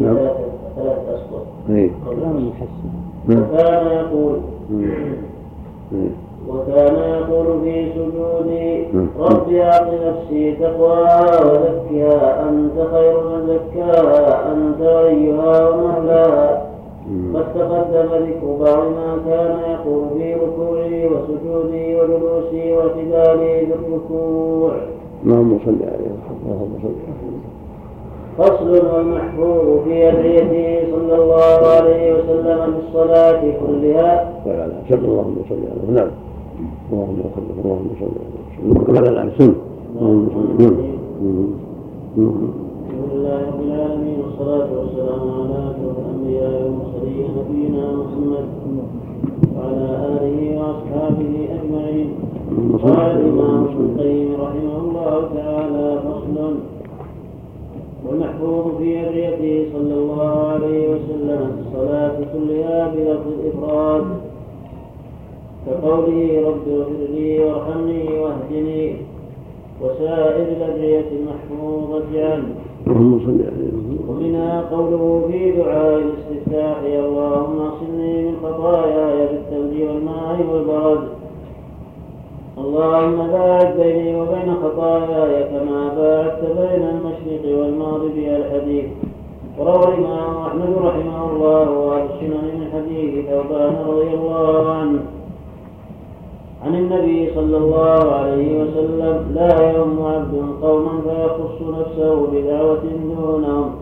نعم. ثلاثة ثلاثة أسطر اي كلام المحسن نعم. وكان يقول مم. إيه. وكان يقول في سجودي مم. رب أعط نفسي تقواها وزكها أنت خير من زكاها أنت وليها ومولاها مم. قد تقدم ذكر بعض ما كان يقول في ركوعي وسجودي وجلوسي واعتدالي في الركوع اللهم صل عليه اللهم صل عليه فصل والمحفوظ في أدعيته صلى الله عليه وسلم بالصلاة كلها. وعلى سبب اللهم صل عليه نعم. اللهم صل اللهم صل عليه سنة اللهم صل. نعم. مم. مم. الحمد لله رب العالمين والصلاة والسلام على أشرف الأنبياء والمرسلين نبينا محمد. وعلى آله وأصحابه أجمعين. قال الإمام ابن القيم رحمه الله تعالى فصل والمحفوظ في أدعيته صلى الله عليه وسلم الصلاة كلها بلفظ الإفراد. كقوله رب اغفر لي وارحمني واهدني. وسائر الأدعية المحفوظة عنه اللهم صل عليه ومنها قوله في دعاء الاستفتاح اللهم اغسلني من خطاياي بالثلج والماء والبرد. اللهم باعد بيني وبين خطاياي كما باعدت بين المشرق والمغرب الحديث. وروى الإمام أحمد رحمه الله وأهل السنن من حديث ثوبان رضي الله عنه. عن النبي صلى الله عليه وسلم لا يؤم عبد قوما فيخص نفسه بدعوة دونهم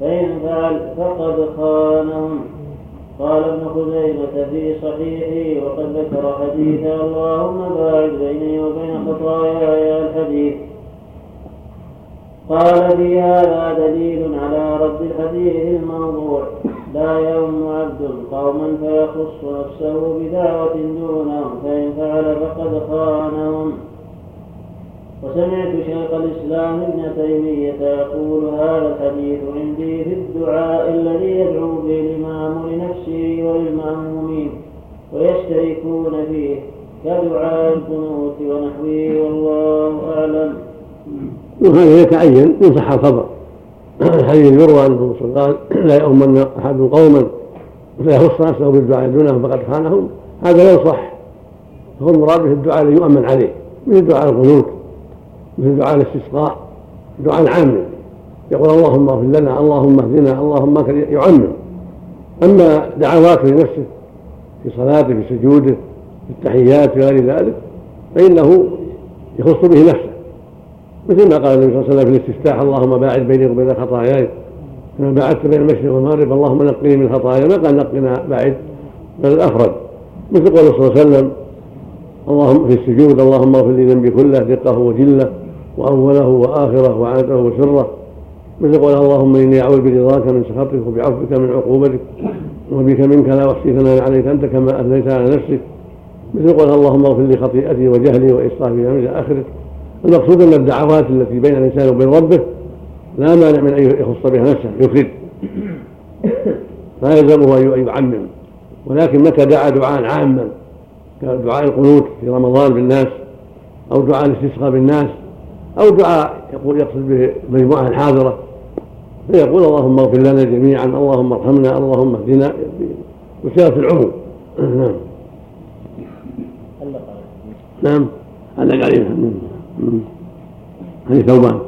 فإن فعل فقد خانهم. قال ابن خزيمة في صحيحه وقد ذكر حديث اللهم باعد بيني وبين خطاياي الحديث. قال في هذا دليل على رد الحديث الموضوع. لا يوم عبد قوما فيخص نفسه بدعوة دونهم فإن فعل فقد خانهم. وسمعت شيخ الإسلام ابن تيمية يقول هذا الحديث عندي في الدعاء الذي يدعو به الإمام لنفسه وللمأمومين ويشتركون فيه كدعاء القنوت ونحوه والله أعلم. وهذا يتعين إن صح الخبر. الحديث يروى أن الرسول قال لا يؤمن أحد قوما فيخص نفسه بالدعاء دونهم فقد خانهم هذا لو صح فهو المراد به الدعاء الذي يؤمن عليه مثل دعاء القنوت مثل دعاء الاستسقاء دعاء العام يقول اللهم اغفر لنا اللهم اهدنا اللهم يعمم أما دعواته لنفسه في صلاته في سجوده في التحيات في غير ذلك فإنه يخص به نفسه. مثل ما قال النبي صلى الله عليه وسلم في الاستفتاح اللهم باعد بيني وبين خطاياي. كما باعدت بين المشرق والمغرب اللهم نقني من خطاياي. ما قال نقنا بعد بل الافرد مثل قول صلى الله عليه وسلم اللهم في السجود اللهم اغفر لي ذنبي كله دقه وجله وأوله وآخره وعاده وسره. مثل قول اللهم إني أعوذ برضاك من سخطك وبعفوك من عقوبتك وبك منك لا أحصي ثناء عليك أنت كما أثنيت على نفسك. مثل قول اللهم اغفر لي خطيئتي وجهلي وإسرافي إلى اخره المقصود أن الدعوات التي بين الإنسان وبين ربه لا مانع من أن يخص بها نفسه يفرد. لا يلزمه أن يعمم. ولكن متى دعا دعاء عاما كدعاء القنوت في رمضان بالناس أو دعاء الاستسقاء بالناس أو دعاء يقول يقصد به المجموعه الحاضرة فيقول اللهم اغفر لنا جميعا اللهم ارحمنا اللهم اهدنا بصيغه العموم. نعم. نعم. علق عليها هذه ثوبان.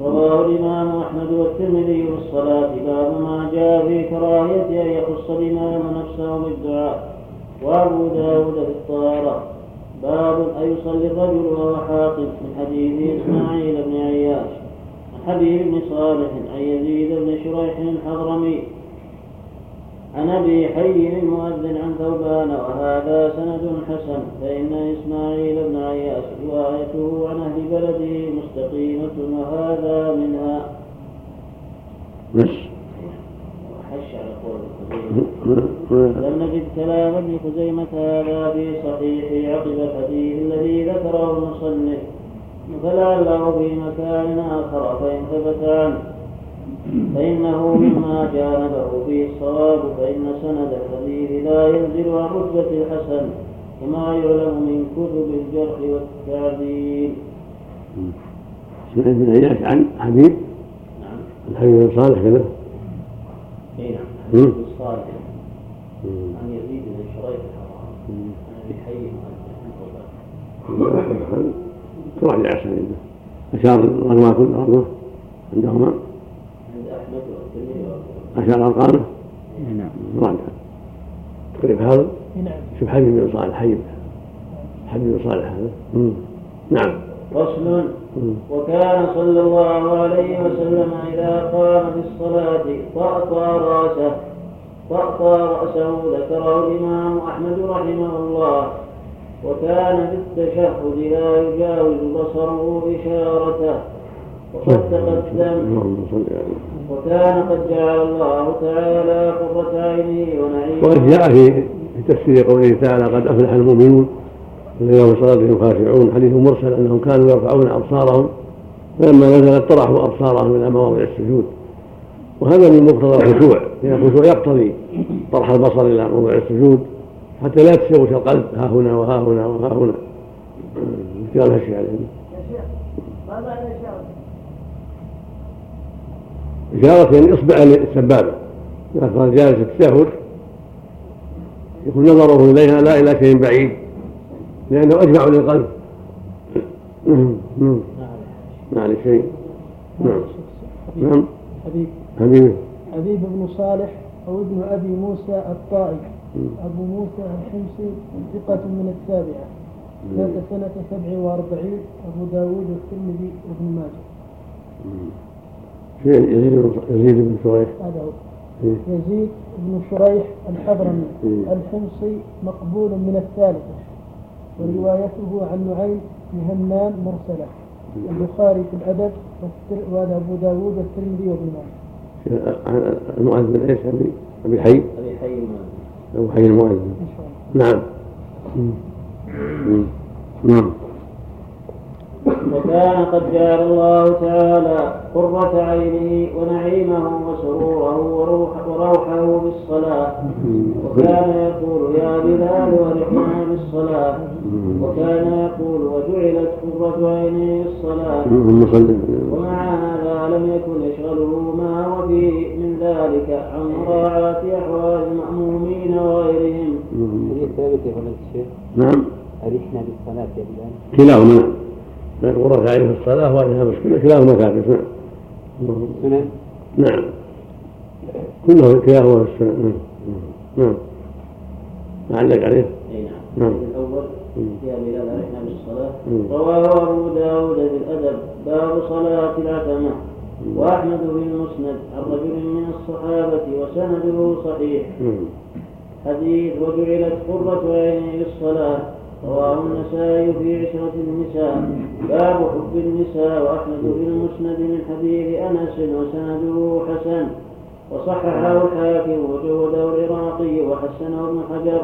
رواه الإمام أحمد والترمذي بالصلاة باب ما جاء في كراهية أن يخص الإمام نفسه بالدعاء. وأبو داود في الطهارة. باب أيصلي الرجل وهو حاقد. من حديث إسماعيل بن عياش. عن حبيب بن صالح عن يزيد بن شريح الحضرمي. عن أبي حي المؤذن عن ثوبان وهذا سند حسن فإن إسماعيل بن عياش روايته عن أهل بلده مستقيمة وهذا منها. وحش على قول لم نجد كلام ابن خزيمة هذا في صحيح عقب الحديث الذي ذكره المصنف فلعله في مكان آخر فإن ثبت عنه فإنه مما جانبه فيه الصواب فإن سند الحديث لا ينزل عن رتبة الحسن كما يعلم من كتب الجرح والتعديل. سمعت بن عياش عن حبيب نعم. الحبيب بن صالح كذا؟ اي نعم. حبيب بن صالح. عن يزيد بن شريح. عن أبي حي تراجع اسانيده أشار رقم كل رقمه عندهما. عند احمد اشار ارقامه نعم. راجع تقريب هذا؟ نعم. شوف حبيب بن صالح حبيب حبيب بن صالح هذا. نعم. فصل. وكان صلى الله عليه وسلم إذا قام في الصلاة طأطى رأسه. طأطى رأسه ذكره الإمام أحمد رحمه الله. وكان في التشهد لا يجاوز بصره إشارته. وقد تقدم اللهم صل على وكان قد جعل الله تعالى قرة عينه ونعيمه. وقد جاء في في تفسير قوله تعالى قد أفلح المؤمنون الذين هم صلاتهم خاشعون. حديث مرسل أنهم كانوا يرفعون أبصارهم فلما نزلت طرحوا أبصارهم إلى مواضع السجود. وهذا من مقتضى الخشوع. لأن الخشوع يقتضي طرح البصر إلى موضع السجود حتى لا تشوش القلب. ها هنا وها هنا وها هنا. قال هالشيء عليهم. إشارة يعني إصبع السبابة إذا كان جالس التشهد يكون نظره إليها لا إلى شيء بعيد لأنه أجمع للقلب. نعم نعم ما عليه شيء. نعم. نعم. حبيب حبيبي. حبيب بن صالح أو ابن أبي موسى الطائي. أبو موسى الحمصي ثقة من السابعة. مات سنة سبع وأربعين أبو داود والترمذي وابن ماجه. يزيد بن يزيد بن شريح. هذا هو. إيه. يزيد بن شريح الحضرمي. إيه. الحمصي مقبول من الثالثة. وروايته عن نعيم بن همام مرسلة. البخاري في الأدب وهذا أبو داود والترمذي وابن ماجه المؤذن إيش أبي؟ أبي حي؟ أبي حي المؤذن. أبو حي المؤذن. نعم. مم. مم. نعم. وكان قد جعل الله تعالى قرة عينه ونعيمه وسروره وروح وروحه بالصلاة. وكان يقول يا بلال ورحنا بالصلاة. وكان يقول وجعلت قرة اللهم صل ومع هذا لم يكن يشغله ما هو فيه من ذلك عن مراعاة أحوال المأمومين وغيرهم. هذه ثابتة يا فضيلة الشيخ. نعم. أرحنا بالصلاة يا بلال. كلاهما. نعم عين في الصلاة وعليها مسكنة كلاهما ثابت نعم. سنن نعم. كله كلاهما في السنة. نعم. نعم. ما عندك عليه. أي نعم. نعم. الأول مم. رواه أبو داود في الأدب. باب صلاة العتمة. وأحمد في المسند. عن رجل من الصحابة وسنده صحيح. نعم. حديث وجعلت قرة عيني بالصلاة رواه النسائي في عشرة النساء. باب حب النساء وأحمد في المسند من حديث أنس وسنده حسن. وصححه الحاكم وجهده العراقي وحسنه ابن حجر.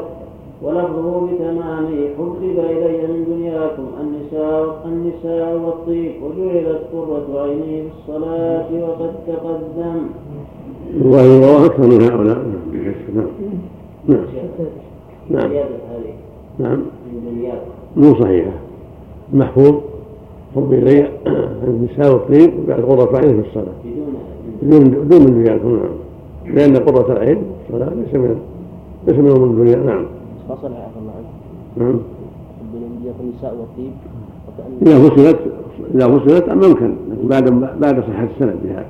ولفظه بتمامه حبب إلي من دنياكم النساء النساء والطيب. وجعلت قرة عيني بالصلاة وقد تقدم. والله رواه أكثر من هؤلاء. نعم. نعم. نعم نعم. مو صحيحة. المحفوظ حب إلي النساء والطيب وبعد قرة عين في الصلاة. بدون بدون بدون من دنياكم نعم. لأن قرة العين الصلاة ليس من ليس من أمور الدنيا نعم. فصل عفى الله عنك نعم. النساء والطيب إذا فصلت إذا فصلت لكن بعد بعد صحة السند بها.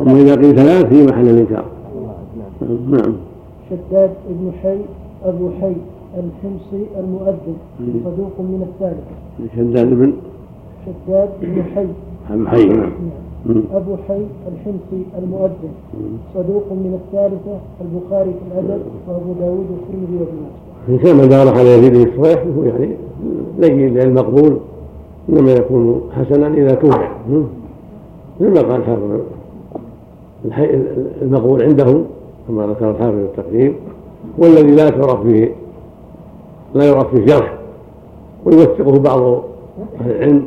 أما إذا قيل ثلاث في محل الإنكار. الله نعم. نعم. شداد بن حي أبو حي. الحمصي المؤذن صدوق من الثالثة شداد بن؟ شداد بن حي. أبو حي نعم. نعم. أبو حي الحمصي المؤذن. صدوق من الثالثة البخاري في الأدب وأبو داود والترمذي وابن ماجه. إن كان من دار على يزيد بن الصحيح فهو يعني لين المقبول إنما يكون حسنا إذا توبع مم. مثل ما قال الحافظ الحي- المقبول عنده كما ذكر الحافظ في التقريب والذي لا تعرف فيه لا يعرف فيه جرح ويوثقه بعض أهل العلم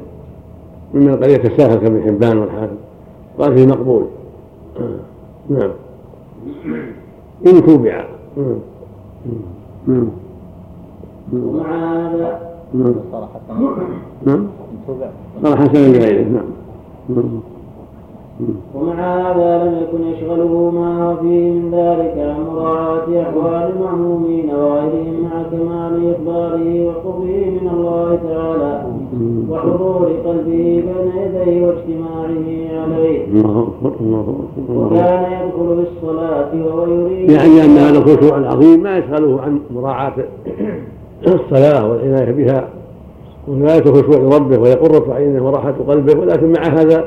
ممن قد يتساهل كابن حبان والحافظ قال فيه مقبول. آه. نعم. إن توبع. مم. ومع هذا نعم. صار نعم حسنا لغيره نعم. نعم. ومع هذا لم يكن يشغله ما هو فيه من ذلك عن مراعاة أحوال المأمومين وغيرهم مع كمال إخباره وقربه من الله تعالى وحضور قلبه بين يديه واجتماعه عليه الله أكبر الله أكبر. وكان يدخل بالصلاة وهو يريد يعني أن هذا الخشوع العظيم ما يشغله عن مراعاة الصلاة والعناية بها وغاية الخشوع لربه وهي قرة عينه وراحة قلبه ولكن مع هذا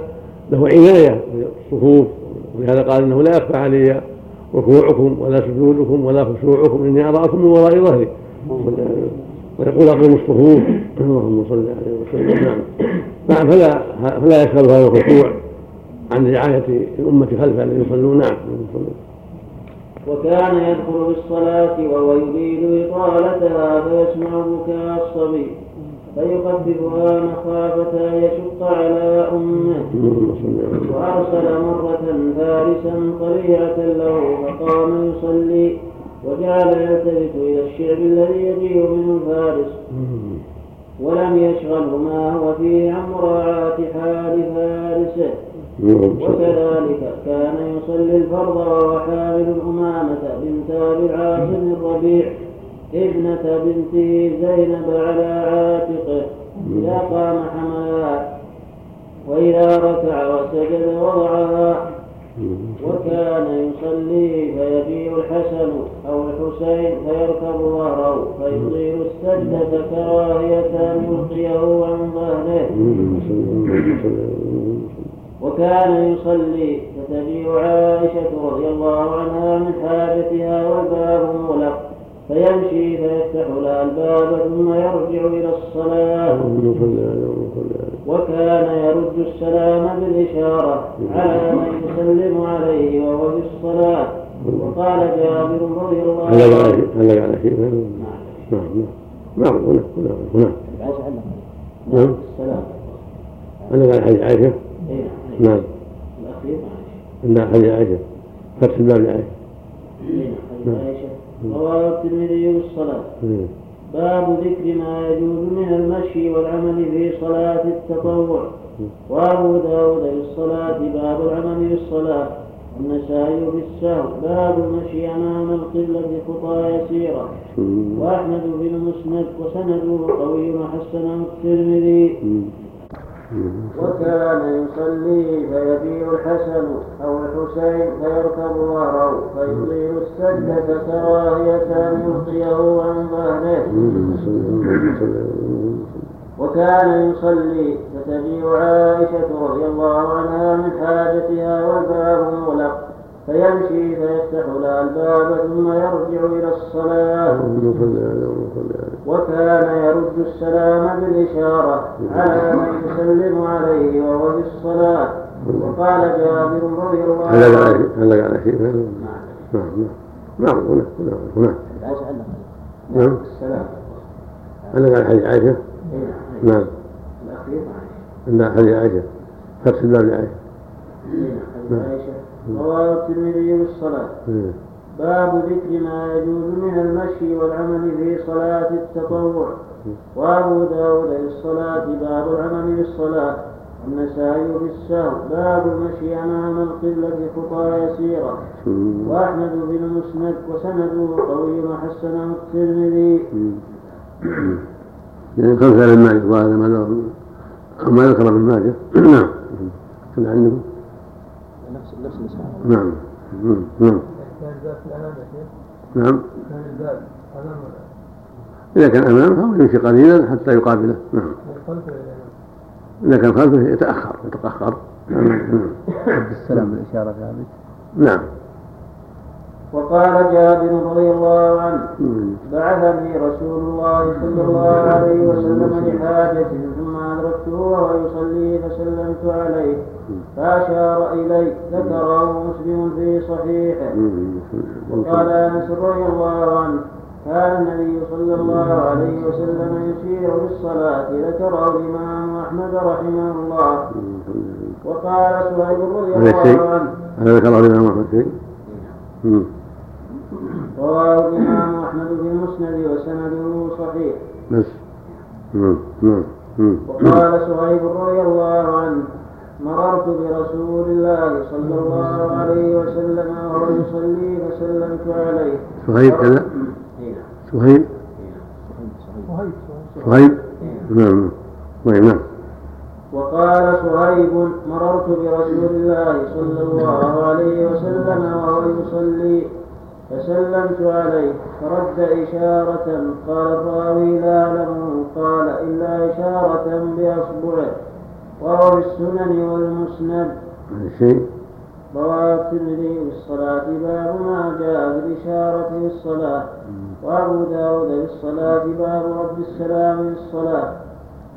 له عناية بالصفوف ولهذا قال إنه لا يخفى علي ركوعكم ولا سجودكم ولا خشوعكم إني اراكم من وراء ظهري. ويقول أقيموا الصفوف. اللهم صل عليه وسلم. نعم. نعم فلا فلا يشغل هذا الخشوع عن رعاية الأمة خلفه الذين يصلون. نعم. وكان يدخل بالصلاة وهو يريد إطالتها فيسمع بكاء الصبي. فيخففها مخافة أن يشق على أمه وأرسل مرة فارسا طليعة له فقام يصلي وجعل يلتفت إلى الشعب الذي يجيء منه الفارس ولم يشغله ما هو فيه عن مراعاة حال فارسه. وكذلك كان يصلي الفرض وهو حامل الأمامة بنت أبي العاصم الربيع. ابنة بنته زينب على عاتقه إذا قام حملها وإذا ركع وسجد وضعها وكان يصلي فيجيء الحسن أو الحسين فيركب ظهره فيطيل السجدة كراهية أن يلقيه عن ظهره. وكان يصلي يصلي فتجيء عائشة رضي الله عنها من حاجتها والباب مغلق. فيمشي فيفتح لها الباب ثم يرجع إلى الصلاة. وكان يرد السلام بالإشارة على من يسلم عليه وهو في الصلاة. وقال جابر رضي الله عنه علق على شيء نعم نعم نعم. عائشة علق نعم. السلام علق على حديث عائشة. نعم. الأخير عند حديث عائشة. فتح الباب لعائشة. إيه، حديث عائشة. رواه الترمذي بالصلاة مم. باب ذكر ما يجوز من المشي والعمل في صلاة التطوع. وأبو داود بالصلاة باب العمل بالصلاة النسائي بالسهو باب المشي أمام القبلة خطى يسيرة. وأحمد بن المسند وسنده قوي وحسنه الترمذي. وكان يصلي فيبيع الحسن أو الحسين فيركب ظهره فيطيل السجدة كراهية أن يلقيه عن ظهره. وكان يصلي فتجيء عائشة رضي الله عنها من حاجتها والباب مغلق فيمشي فيفتح لها الباب ثم يرجع إلى الصلاة. وكان يرد السلام بالإشارة على من يسلم عليه وهو في الصلاة. وقال جابر رضي الله عنه علق على شيء نعم نعم. نعم عائشة علق نعم. السلام علق على حديث عائشة؟ نعم. الأخير. عند حديث عائشة. فتح الباب لعائشة إيه، حديث عائشة. رواه الترمذي بالصلاة مم. باب ذكر ما يجوز من المشي والعمل في صلاة التطوع. وأبو داود للصلاة باب العمل بالصلاة النسائي بالسهو باب المشي أمام القبلة خطى يسيرة. وأحمد بن مسند وسنده قوي وحسنه الترمذي. يعني كم كان مالك وهذا ما ذكر ابن ماجه. نعم. كان عندكم نفس نعم. نعم. كان الباب في الأمام يا شيخ نعم. كان الباب أمام إذا كان أمامه يمشي قليلا حتى يقابله. نعم. إذا كان خلفه يتأخر يتأخر. نعم رد السلام بالإشارة ثابت نعم. وقال جابر رضي الله عنه. بعثني رسول الله صلى الله عليه وسلم لحاجة ثم أدركته وهو يصلي فسلمت عليه. فأشار إلي ذكره مسلم في صحيحه. وقال أنس رضي الله عنه كان النبي صلى الله عليه وسلم يشير بالصلاة ذكره الإمام أحمد رحمه الله وقال سهيل رضي الله عنه هذا ذكره الإمام أحمد شيء. رواه الإمام أحمد في المسند وسنده صحيح بس. نعم. وقال سهيب رضي الله عنه مررت برسول الله صلى الله عليه وسلم وهو يصلي فسلمت عليه. صهيب كذا. صهيب صهيب نعم طيب نعم. وقال صهيب مررت برسول الله صلى الله عليه وسلم وهو يصلي فسلمت عليه. فرد إشارة قال الراوي لا أعلمه قال إلا إشارة بأصبعه. وهو في السنن والمسند. الشيء رواه الترمذي بالصلاة باب ما جاء بالإشارة بالصلاة وأبو داود بالصلاة باب رد السلام بالصلاة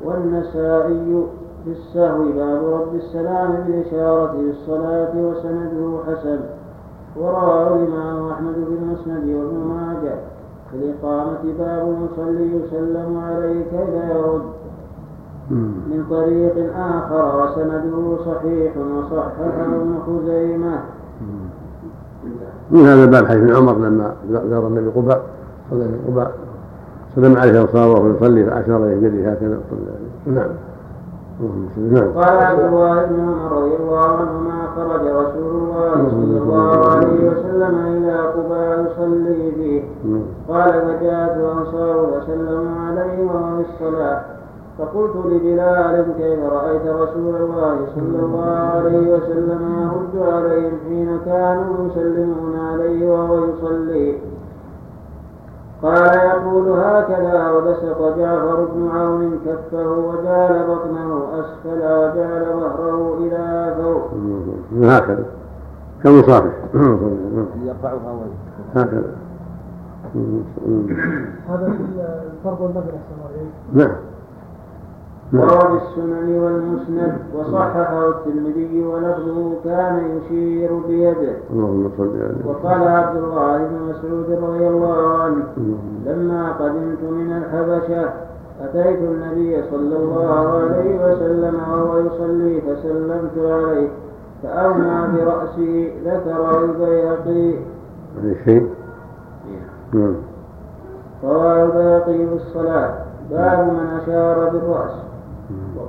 والنسائي بالسهو باب رد السلام بالإشارة بالصلاة وسنده حسن. ورواه الإمام أحمد في المسند وابن ماجه. في الإقامة باب المصلي يسلم عليه كيف يرد. من طريق آخر وسنده صحيح وصححه ابن خزيمة. من هذا الباب حديث عمر لما زار النبي قباء صلى في قباء. سلم عليه وصار وهو يصلي فأشار اليه بيده هكذا نعم. نعم. قال عبد الله بن عمر رضي الله عنهما خرج رسول الله صلى الله عليه وسلم إلى قباء يصلي فيه. نعم. قال فجاءت الأنصار فسلموا عليه وهو في الصلاة. فقلت لبلال كيف رأيت رسول الله صلى الله عليه وسلم يرد عليهم حين كانوا يسلمون عليه وهو يصلي. قال يقول هكذا وبسط جعفر بن عون كفه وجعل بطنه أسفل وجعل ظهره إلى فوق. هكذا. كالمصافح يرفعها هكذا. هذا في الفرض والنفل أحسن نعم. وروى السنن والمسند وصححه الترمذي ولفظه كان يشير بيده. اللهم صل على وقال عبد الله بن مسعود رضي الله عنه لما قدمت من الحبشة أتيت النبي صلى الله عليه وسلم وهو يصلي فسلمت عليه فأومى برأسه ذكره البيهقي الشيء نعم. رواه البيهقي في الصلاة باب من أشار بالرأس.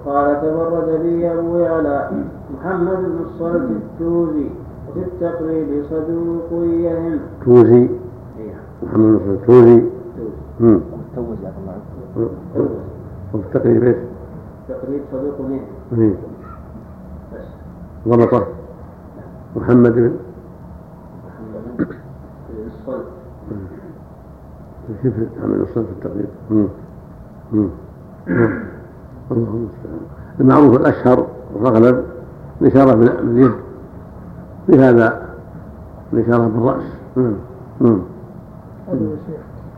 وقال تبرد به أبو يعلى محمد بن الصلت التوزي وفي التقريب صدوق يهم توزي محمد بن صلى توزي. مم. توز جزاك الله عنك وفي التقريب إيش؟ تقريب صدوق يهم إيه. ضبطه. محمد بن محمد بن الصلت كيف محمد بن صلى في التقريب. نعم. المعروف الأشهر والاغلب الاشاره باليد بهذا الاشاره بالرأس. نعم. نعم.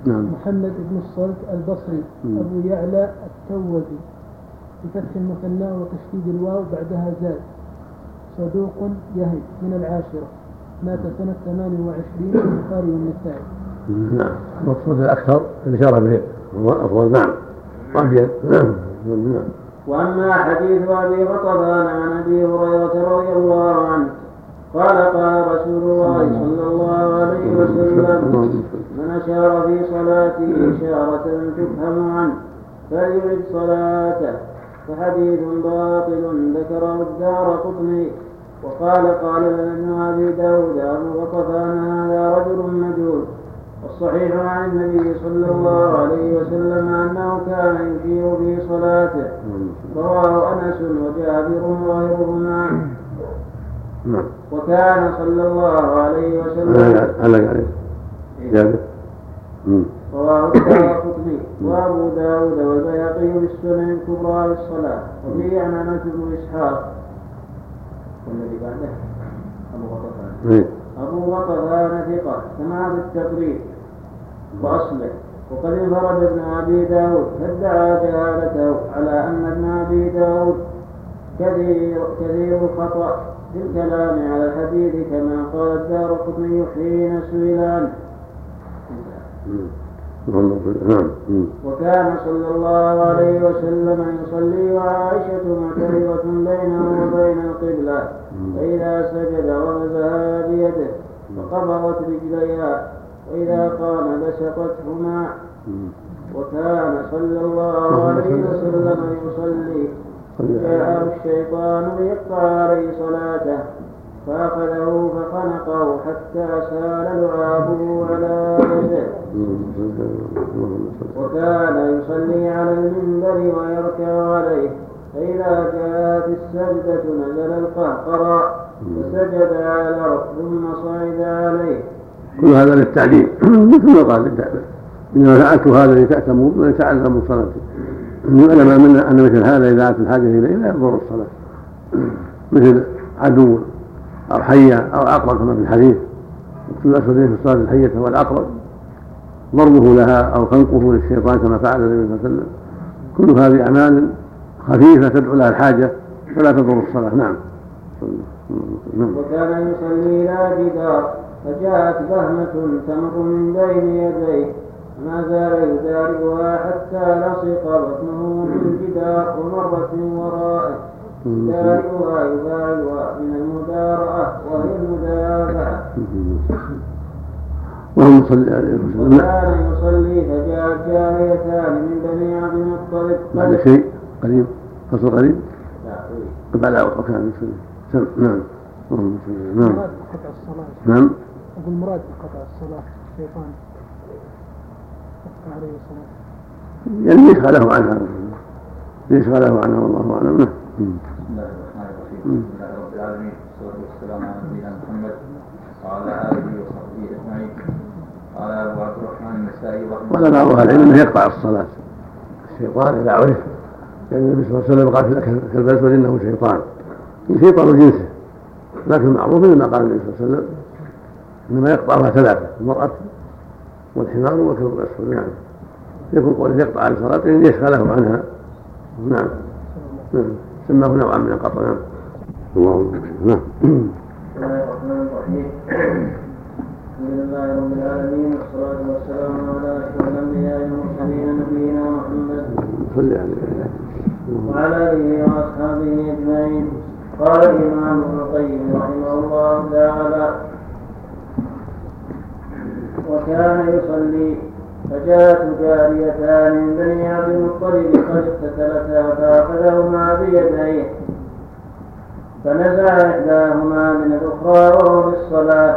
نعم. محمد بن الصلت البصري مم. أبو يعلى التوزي بفتح المثنى وتشديد الواو بعدها زاد. صدوق يهي من العاشرة. مات سنة 28 في البخاري والنسائي. نعم. المقصود الأكثر الإشارة باليد هو افضل نعم. وابيض نعم. وأما حديث أبي غطفان عن أبي هريرة رضي الله عنه قال قال رسول الله صلى الله عليه وسلم من أشار في صلاته إشارة تفهم عنه فليعد صلاته فحديث باطل ذكره الدار قطني. وقال قال لنا أبي داود أبو غطفان هذا رجل مجهول. والصحيح عن النبي صلى الله عليه وسلم أنه كان يشير في صلاته. رواه أنس وجابر وغيرهما. وكان صلى الله عليه وسلم جابر. رواه الدارقطني وأبو داود والبيهقي بالسنن الكبرى للصلاه وفيه عن انس بن إسحاق. والذي بعده. أبو غطفان إيه. أبو غطفان ثقة كما في التقريب وأصله وقد انفرد ابن أبي داود فادعى جهالته على أن ابن أبي داود كثير كثير الخطأ في الكلام على الحديث كما قال الدار قطني حين سئل عنه نعم. وكان صلى الله عليه وسلم يصلي وعائشة معترضة بينه وبين القبلة فإذا سجد غمزها بيده وقبضت رجليها وإذا قام بسطتهما. وكان صلى الله عليه وسلم يصلي. جاءه الشيطان ليقطع عليه صلاته. فأخذه فخنقه حتى سال لعابه على صل وكان يصلي على المنبر ويركع عليه. فإذا جاءت السجدة نزل القهقرى فسجد على الأرض ثم صعد عليه. كل هذا للتعليم. مثل ما قال إنما فعلت هذا لتأتموا ولتعلموا صلاتي. يعلم من أن مثل هذا إذا أتت الحاجة اليه لا يضر الصلاة. مثل عدو أو حية أو عقرب كما في الحديث. كل الاسودين في الصلاة الحية هو العقرب ضربه لها أو خنقه للشيطان كما فعل النبي صلى الله عليه وسلم. كل هذه أعمال خفيفة تدعو لها الحاجة فلا تضر الصلاة. نعم. وكان يصلي إلى جدار فجاءت بهمة تمر من بين يديه ما زال يداركها حتى لصق بطنه بالجدار ومرت من ورائه يداركها يفاعلها من المدارأة وهي المدافعة صل عليه وسلم وكان يصلي فجاءت جاريتان من بني عبد المطلب. بعد شيء قريب؟ فصل قريب؟ لا طويل. بعد وكان يصلي. نعم. اللهم صل نعم الصلاة. نعم. أقول مراد بقطع الصلاة الشيطان قطع عليه الصلاة يعني يشغله عنها. يشغله عنها والله أعلم. نعم بسم الله الرحمن الرحيم. الحمد لله رب العالمين. والصلاة والسلام على نبينا محمد وعلى آله وصحبه أجمعين. قال أبو عبد الرحمن النسائي رحمه قال بعض أهل العلم أنه يقطع الصلاة. الشيطان إذا عرف لأن النبي صلى الله عليه وسلم قال كالبلد إنه شيطان. شيطان جنسه. لكن معروف ما قال النبي صلى الله عليه وسلم إنما يقطعها ثلاثة المرأة والحمار والكلب الأسود نعم. يكون قوله يقطع عن صلاته ان يشغله عنها. نعم. نعم. سماه نوعا من القطع نعم. اللهم نعم. بسم الله الرحمن الرحيم الحمد لله رب العالمين والصلاة والسلام على أشرف الأنبياء والمرسلين نبينا محمد صل عليه وعلى آله وأصحابه أجمعين. قال الإمام ابن القيم رحمه الله تعالى وكان يصلي فجاءت جاريتان من بني عبد المطلب قد اقتتلتا فأخذهما بيديه فنزع إحداهما من الأخرى وهو بالصلاة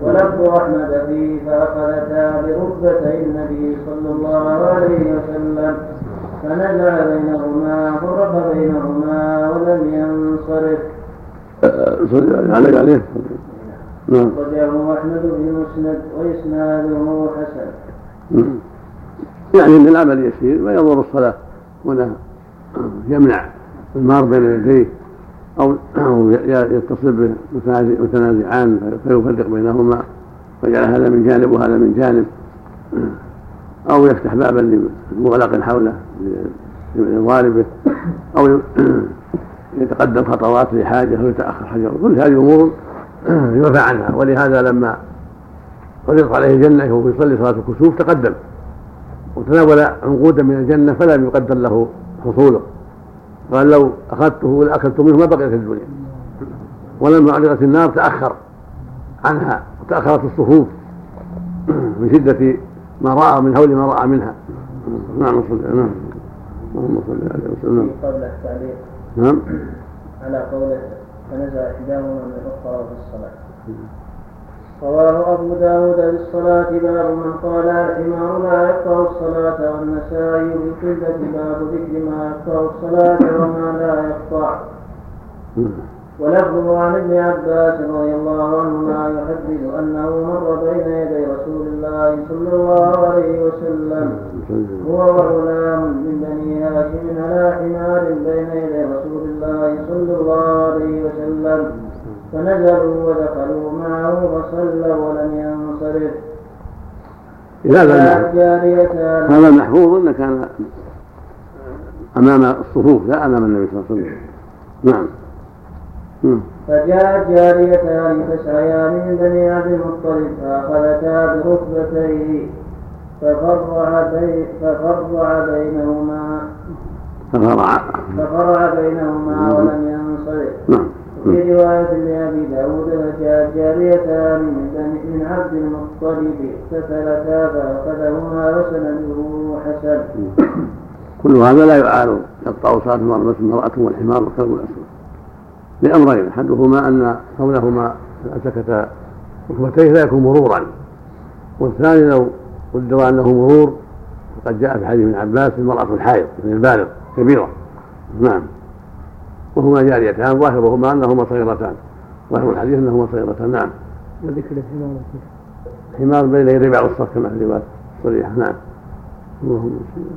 ولفظ أحمد فيه فأخذتا بركبتي النبي صلى الله عليه وسلم فنزع بينهما فرق بينهما ولم ينصرف. صل عليه عليه نعم. أخرجه أحمد في المسند وإسناده حسن. يعني إن العمل يسير ويضر الصلاة هنا يمنع المار بين يديه أو أو يتصل متنازعان فيفرق بينهما ويجعل هذا من جانب وهذا من جانب. أو يفتح بابا مغلق حوله لضاربه. أو يتقدم خطوات لحاجة أو يتأخر حجر كل هذه أمور يرفع عنها. ولهذا لما عرضت عليه الجنة وهو يصلي صلاة الكسوف تقدم. وتناول عنقودا من الجنة فلم يقدر له حصوله. قال لو أخذته لاكلت منه ما بقيت الدنيا. ولما عرضت النار تأخر عنها وتأخرت الصفوف من شدة ما رأى من هول ما رأى منها. نعم صل نعم. اللهم صل عليه وسلم نعم. على قوله فنزع إحداهما من الأخرى في الصلاة. رواه أبو داود بالصلاة باب من قال الحمار لا يقطع الصلاة والنسائي بالقلة باب ذكر ما يقطع الصلاة وما لا يقطع. ولفظه عن ابن عباس رضي الله عنهما يحدث أنه مر بين يدي رسول الله صلى الله عليه وسلم. هو وغلام من بني هاشم على حمار بين يدي رسول الله صلى الله عليه وسلم. فنزلوا ودخلوا معه فصلى ولم ينصرف. هذا المحفوظ انه كان أمام الصفوف؟ لا أمام النبي صلى الله عليه وسلم. نعم. فجاءت جاريتان تسعيان من بني عبد المطلب فأخذتا بركبتيه ففرع, ففرع بينهما ففرع ففرع بينهما ولم ينصرف وفي رواية لأبي داود فجاءت جاريتان من, بني من عبد المطلب اقتتلتا فأخذهما وسنده حسن كل هذا لا يعارض. صلاة المرأة والحمار والكلب الأسود لأمرين أحدهما أن كونهما سكت ركبتيه لا يكون مرورا والثاني لو قدر أنه مرور فقد جاء في حديث ابن عباس المرأة الحائض من البالغ كبيرة. نعم. وهما جاريتان ظاهرهما أنهما صغيرتان. ظاهر الحديث أنهما صغيرتان نعم. وذكر الحمار حمار بين يدي بعض الصف كما في الرواية. الصريحة نعم.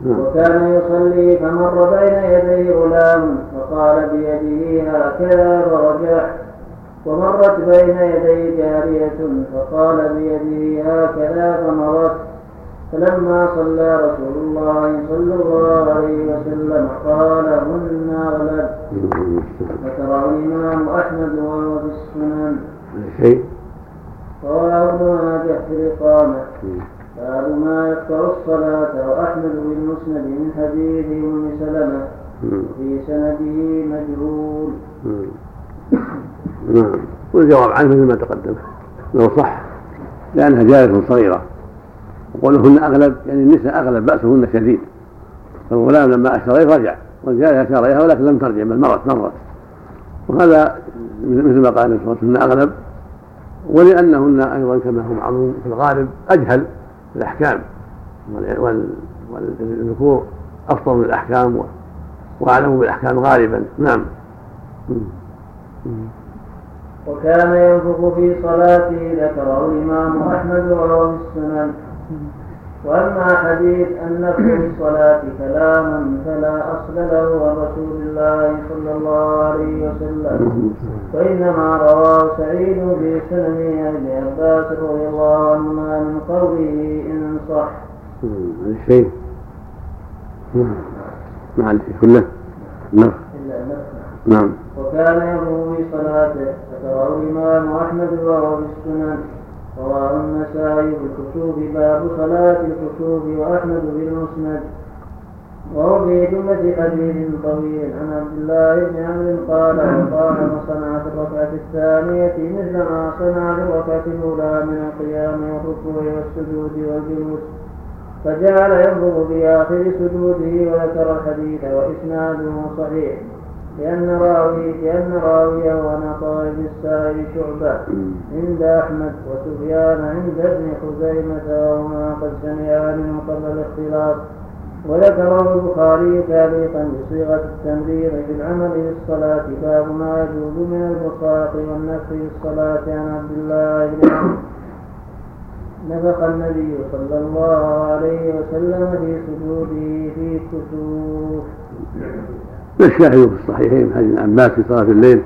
وكان يصلي فمر بين يديه غلام فقال بيده هكذا فرجع ومرت بين يديه جارية فقال بيده هكذا فمرت. فلما صلى رسول الله صلى الله عليه وسلم قال هن صل. ذكره الإمام أحمد وهو في السنن. شيء رواه ابن ماجه في الإقامة. باب ما يقطع الصلاة وأحمد بالمسند من حديث أم سلمة. في سنده مجهول. نعم. والجواب عنه مثل ما تقدم. لو صح. لأنها جارية صغيرة. وقولهن أغلب يعني النساء أغلب بأسهن شديد. فالغلام لما أشار إليه رجع. والجارية أشار إليها ولكن لم ترجع بل مرت مرت. وهذا مثل ما قال النبي صلى الله عليه وسلم أغلب. ولأنهن أيضا كما هو معلوم في الغالب أجهل الأحكام. وال- وال- والذكور أفضل بالأحكام و- وأعلم بالأحكام غالبا. نعم. وكان ينفخ في صلاته ذكره الإمام أحمد في السنن. وأما حديث النفخ في الصلاة كلام فلا أصل له عن رسول الله صلى الله عليه وسلم. وإنما رواه سعيد في سنن ابن عباس رضي الله عنهما من قوله إن صح. الشيء مع الشيء كله نعم. نعم. وكان يضرب في صلاته. ذكره الإمام أحمد وهو في السنن. رواه النسائي في الكتب باب صلاة الكتب وأحمد في المسند وهو في جملة حديث طويل عن عبد الله بن عمرو قال وقال وصنع في الركعة الثانية مثل ما صنع في الركعة الأولى من القيام والركوع والسجود والجلوس. فجعل ينظر في آخر سجوده وذكر الحديث وإسناده صحيح. لأن راوي لأن راوية ونقائب السائل شعبة عند أحمد وسفيان عند ابن خزيمة وهما قد سمعا منه قبل الاختلاط وذكره البخاري تعليقا بصيغة التمريض في العمل بالصلاة باب ما يجوز من البصاق والنفخ بالصلاة عن عبد الله بن عمرو. نفخ النبي صلى الله عليه وسلم في سجوده في كسوف. الشاهد في الصحيحين حديث عباس في صلاة الليل.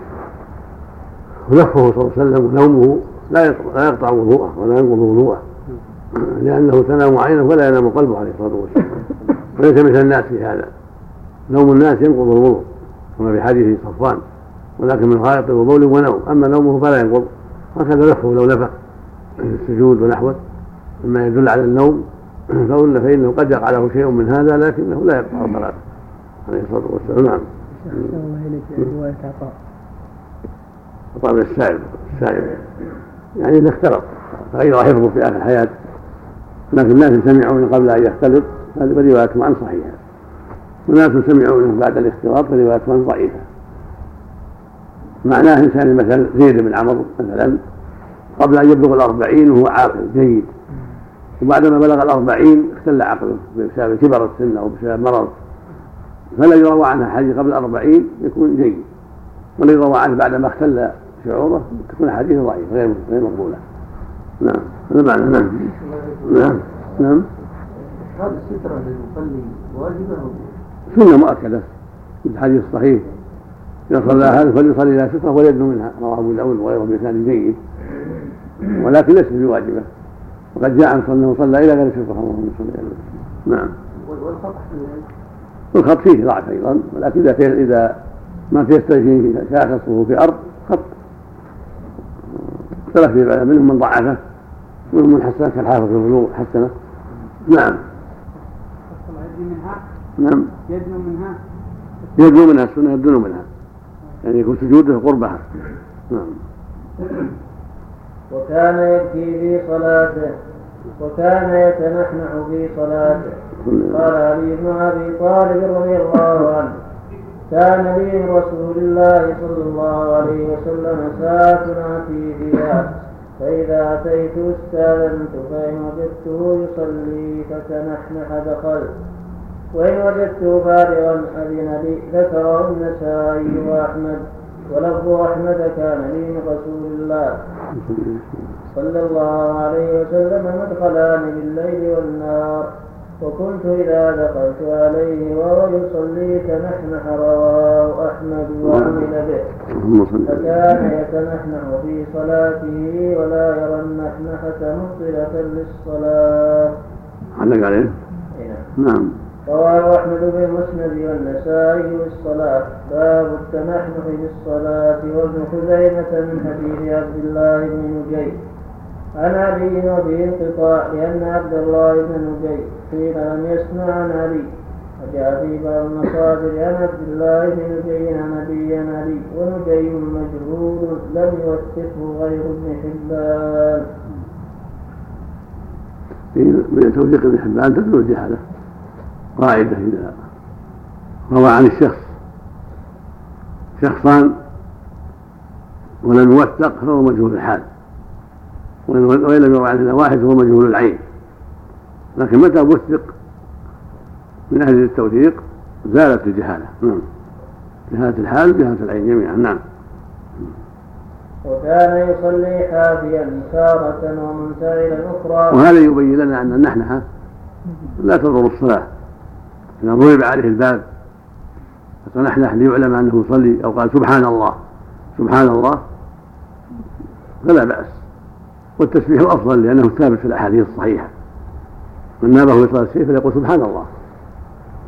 ولفه صلى الله عليه وسلم ونومه لا لا يقطع وضوءه ولا ينقض وضوءه لأنه تنام عينه ولا ينام قلبه عليه الصلاة والسلام. وليس مثل الناس في هذا. نوم الناس ينقض الوضوء كما في حديث صفوان. ولكن من غائط وبول ونوم. أما نومه فلا ينقض. هكذا لفه لو نفخ في السجود ونحوه. مما يدل على النوم فإنه قد يقع له شيء من هذا لكنه لا يقطع صلاته عليه الصلاة والسلام. نعم. الله إليك رواية عطاء عطاء. بن السائب السائب يعني إذا اختلط فغير حفظه في آخر الحياة. لكن الناس سمعوا قبل أن يختلط هذه روايتهم عن صحيحة. وناس سمعوا منه بعد الاختلاط فروايتهم ضعيفة. معناه إنسان مثل زيد بن عمرو مثلا قبل أن يبلغ الأربعين وهو عاقل جيد. وبعدما بلغ الأربعين اختل عقله بسبب كبر السن أو بسبب مرض. فلا يروى عنها حديث قبل الأربعين يكون جيد. ولا يروى عنه بعدما اختل شعوره تكون حديث ضعيف غير غير مقبولة. نعم. هذا معنى نعم. نعم. نعم. هذا السترة للمصلي واجبة سنة مؤكدة في الحديث الصحيح. إذا صلى هذا فليصلي إلى سترة وليدنو منها رواه أبو داود وغيره بإسناد جيد. ولكن ليست بواجبة. وقد جاء عن صلى صلى إلى غير سترة اللهم صل على نعم. والخطأ والخط فيه ضعف أيضا ولكن إذا إذا ما تيسر فيه شاخصه في أرض خط. اختلف في منهم من ضعفه ومنهم من حسنه كالحافظ في حسنه. نعم. نعم. يدنو منها يدنو منها السنة يدنو منها. يعني يكون سجوده قربها. نعم. وكان يبكي في صلاته وكان يتنحنح في صلاته. قال علي بن أبي طالب رضي الله عنه كان لي من رسول الله صلى الله عليه وسلم ساعة آتي فيها فإذا أتيت استأذنت فإن وجدته يصلي فتنحنح دخلت وإن وجدته فارغا أذن لي ذكره النسائي وأحمد ولفظ أحمد كان لي من رسول الله. صلى الله عليه وسلم مدخلان بالليل والنار وكنت إذا دخلت عليه وهو يصلي تنحنح رواه أحمد وعمل به فكان يتنحنح في صلاته ولا يرى النحنحة مبطلة للصلاة. علق عليه؟ نعم. رواه أحمد في المسند والنسائي بالصلاة باب التنحنح في الصلاة وابن خزيمة من حديث عبد الله بن نجيب عن علي وفيه انقطاع لأن عبد الله بن نجيب قيل لم يسمع عن علي وجاء في بعض المصادر عن عبد الله بن نجي عن علي ونجي مجهول لم يوثقه غير ابن حبان. من توثيق ابن حبان تدل الجهالة قاعدة إذا روى عن الشخص. شخصان ولم يوثق فهو مجهول الحال. وإن لم يروى عنه واحد فهو مجهول العين. لكن متى وثق من أهل التوثيق؟ زالت الجهالة. نعم. جهالة الحال وجهالة العين جميعا. نعم. وكان يصلي حافيا تارة ومنتعلا أخرى. وهذا يبين لنا أن النحنحة لا تضر الصلاة. إذا ضرب عليه الباب فتنحنح ليعلم أنه يصلي أو قال سبحان الله سبحان الله فلا بأس. والتسبيح أفضل لأنه ثابت في الأحاديث الصحيحة. من نابه يصلي الشيء فليقول سبحان الله.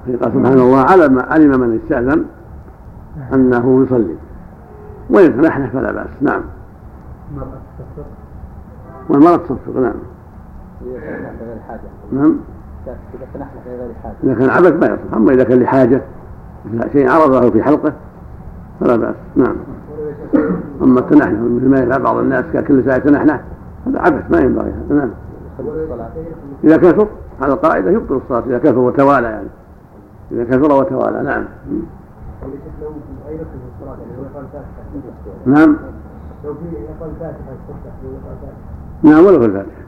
قال سبحان الله علم علم من استأذن أنه يصلي. وإن تنحنح فلا بأس. نعم. والمرأة تصفق نعم. نعم. إذا كان عبث ما يصح. أما إذا كان لحاجة شيء عرضه في حلقه فلا بأس. نعم. أما التنحنح مثل ما يفعل بعض الناس كل ساعة يتنحنح هذا عبث ما ينبغي. هذا نعم. إذا كثر على القاعدة يبطل الصلاة إذا كثر وتوالى يعني. إذا كثر وتوالى نعم. نعم. نعم ولو في الفاتحة.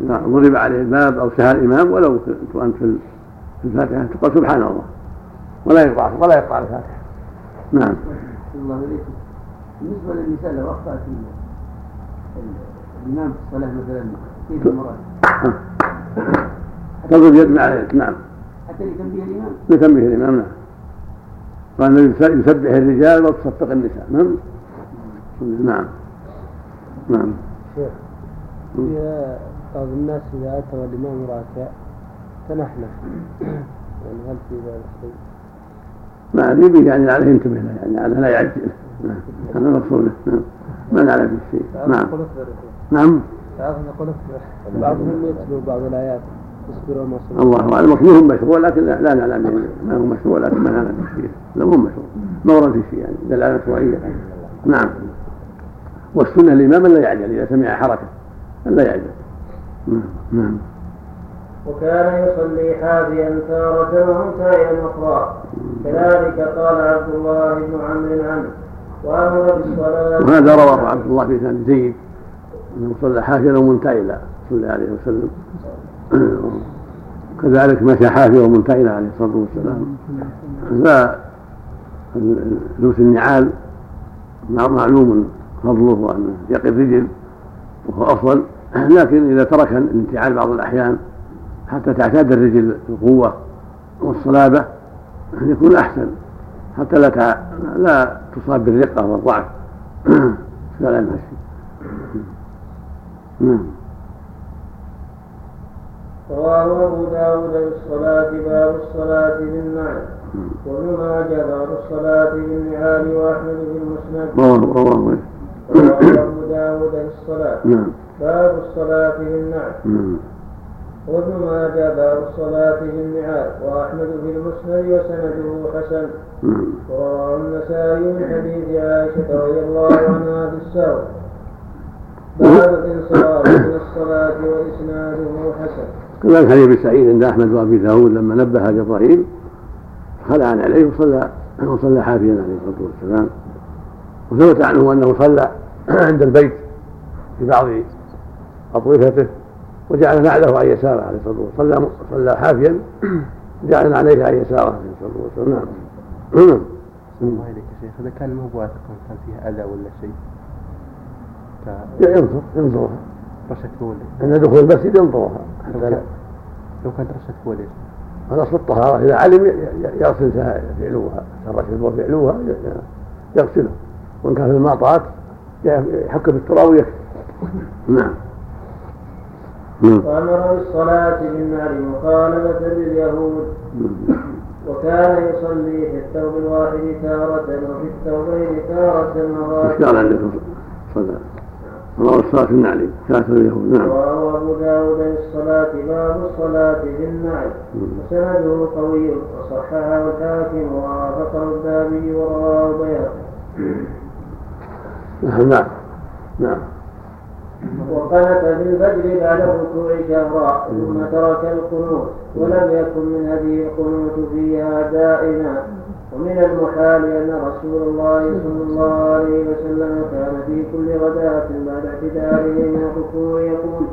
إذا ضرب عليه الباب أو سهى الإمام ولو أنت في الفاتحة تقول سبحان الله. ولا يقطع ولا يقطع الفاتحة. نعم. الله إليكم بالنسبة للنساء لو أخطأت الإمام في الصلاة مثلا كيف المرأة؟ تضرب يد مع اليد نعم حتى لتنبيه الإمام. لتنبيه الإمام نعم. قال النبي يسبح الرجال وتصفق النساء نعم. نعم. نعم. شيخ في بعض الناس إذا أتوا الإمام راكع تنحنح. يعني هل في ذلك شيء؟ ما أدري يعني عليه ينتبه له يعني على لا يعجل. نعم. هذا مقصوده نعم. ما عليه في شيء نعم. نعم بعضهم يتلو بعض الآيات. يصبروا ما صبروا الله أعلم. مكروه مشروع لكن لا, نعلم يعني ما هو مشروع لكن ما نعلم في لا مو مشروع ما ورد في شيء يعني. دلالة شرعيه نعم. والسنة الإمام لا يعجل إذا سمع حركة. لا يعجل. نعم نعم. وكان يصلي حافيا تارة ومنتهيا أخرى كذلك قال عبد الله بن عمرو عنه وأمر بالصلاة. وهذا رواه عبد الله بن سعد جيد. أنه صلى حافيا ومنتعلا صلى الله عليه وسلم. كذلك مشى حافيا ومنتعلا عليه الصلاة والسلام. لا لبس النعال معلوم فضله وانه يقي الرجل وهو أفضل. لكن إذا ترك الانتعال بعض الأحيان حتى تعتاد الرجل القوة والصلابة يكون أحسن. حتى لا تع... لا تصاب بالرقة والضعف. فلا المشي نعم. رواه أبو داود بالصلاة باب الصلاة بالنعل وابن ماجه باب الصلاة بالنعال وأحمد في المسند. رواه أبو داود. بالصلاة نعم. باب الصلاة بالنعل نعم. وابن ماجه باب الصلاة بالنعال وأحمد في المسند وسنده حسن. نعم. ورواه النسائي من حديث عائشة رضي الله عنها في السهو باب الانصراف من الصلاة وإسناده حسن. كذلك حديث ابي سعيد عند أحمد وأبي داود لما نبه جبرائيل خلع عليه وصلى وصلى حافيا عليه الصلاة والسلام. وثبت عنه أنه صلى عند البيت في بعض اطرفته وجعل نعله عن يساره عليه الصلاة والسلام. صلى صلى حافيا جعل عليه عن يساره عليه الصلاة والسلام. نعم. الله إليك يا شيخ إذا كان ما هو واثق كان فيها أذى ولا شيء؟ ينظر ينظرها رشة فول عند دخول المسجد ينظرها حتى لا لو كانت رشة فول الاصل الطهارة إذا علم يغسل فعلوها سرت البول فعلوها يغسله. وإن كان في المعطات يحك بالتراب ويكفي نعم. نعم. وأمر بالصلاة بالنار مخالفة لليهود. وكان يصلي في الثوب الواحد تارة وفي الثوبين تارة إيش مرات قال عندكم صلى الله الصلاة النعلي كافر اليهود نعم. رواه أبو داود بالصلاة باب الصلاة بالنعل. وسنده قوي وصححه الحاكم ووافقه الذهبي ورواه البيهقي نعم. نعم. نعم. وقنت في الفجر بعد الركوع شهرا ثم ترك القنوت ولم يكن من هذه القنوت فيها دائما. ومن المحال أن رسول الله صلى الله عليه وسلم كان في كل غداة بعد اعتداله من الركوع يقول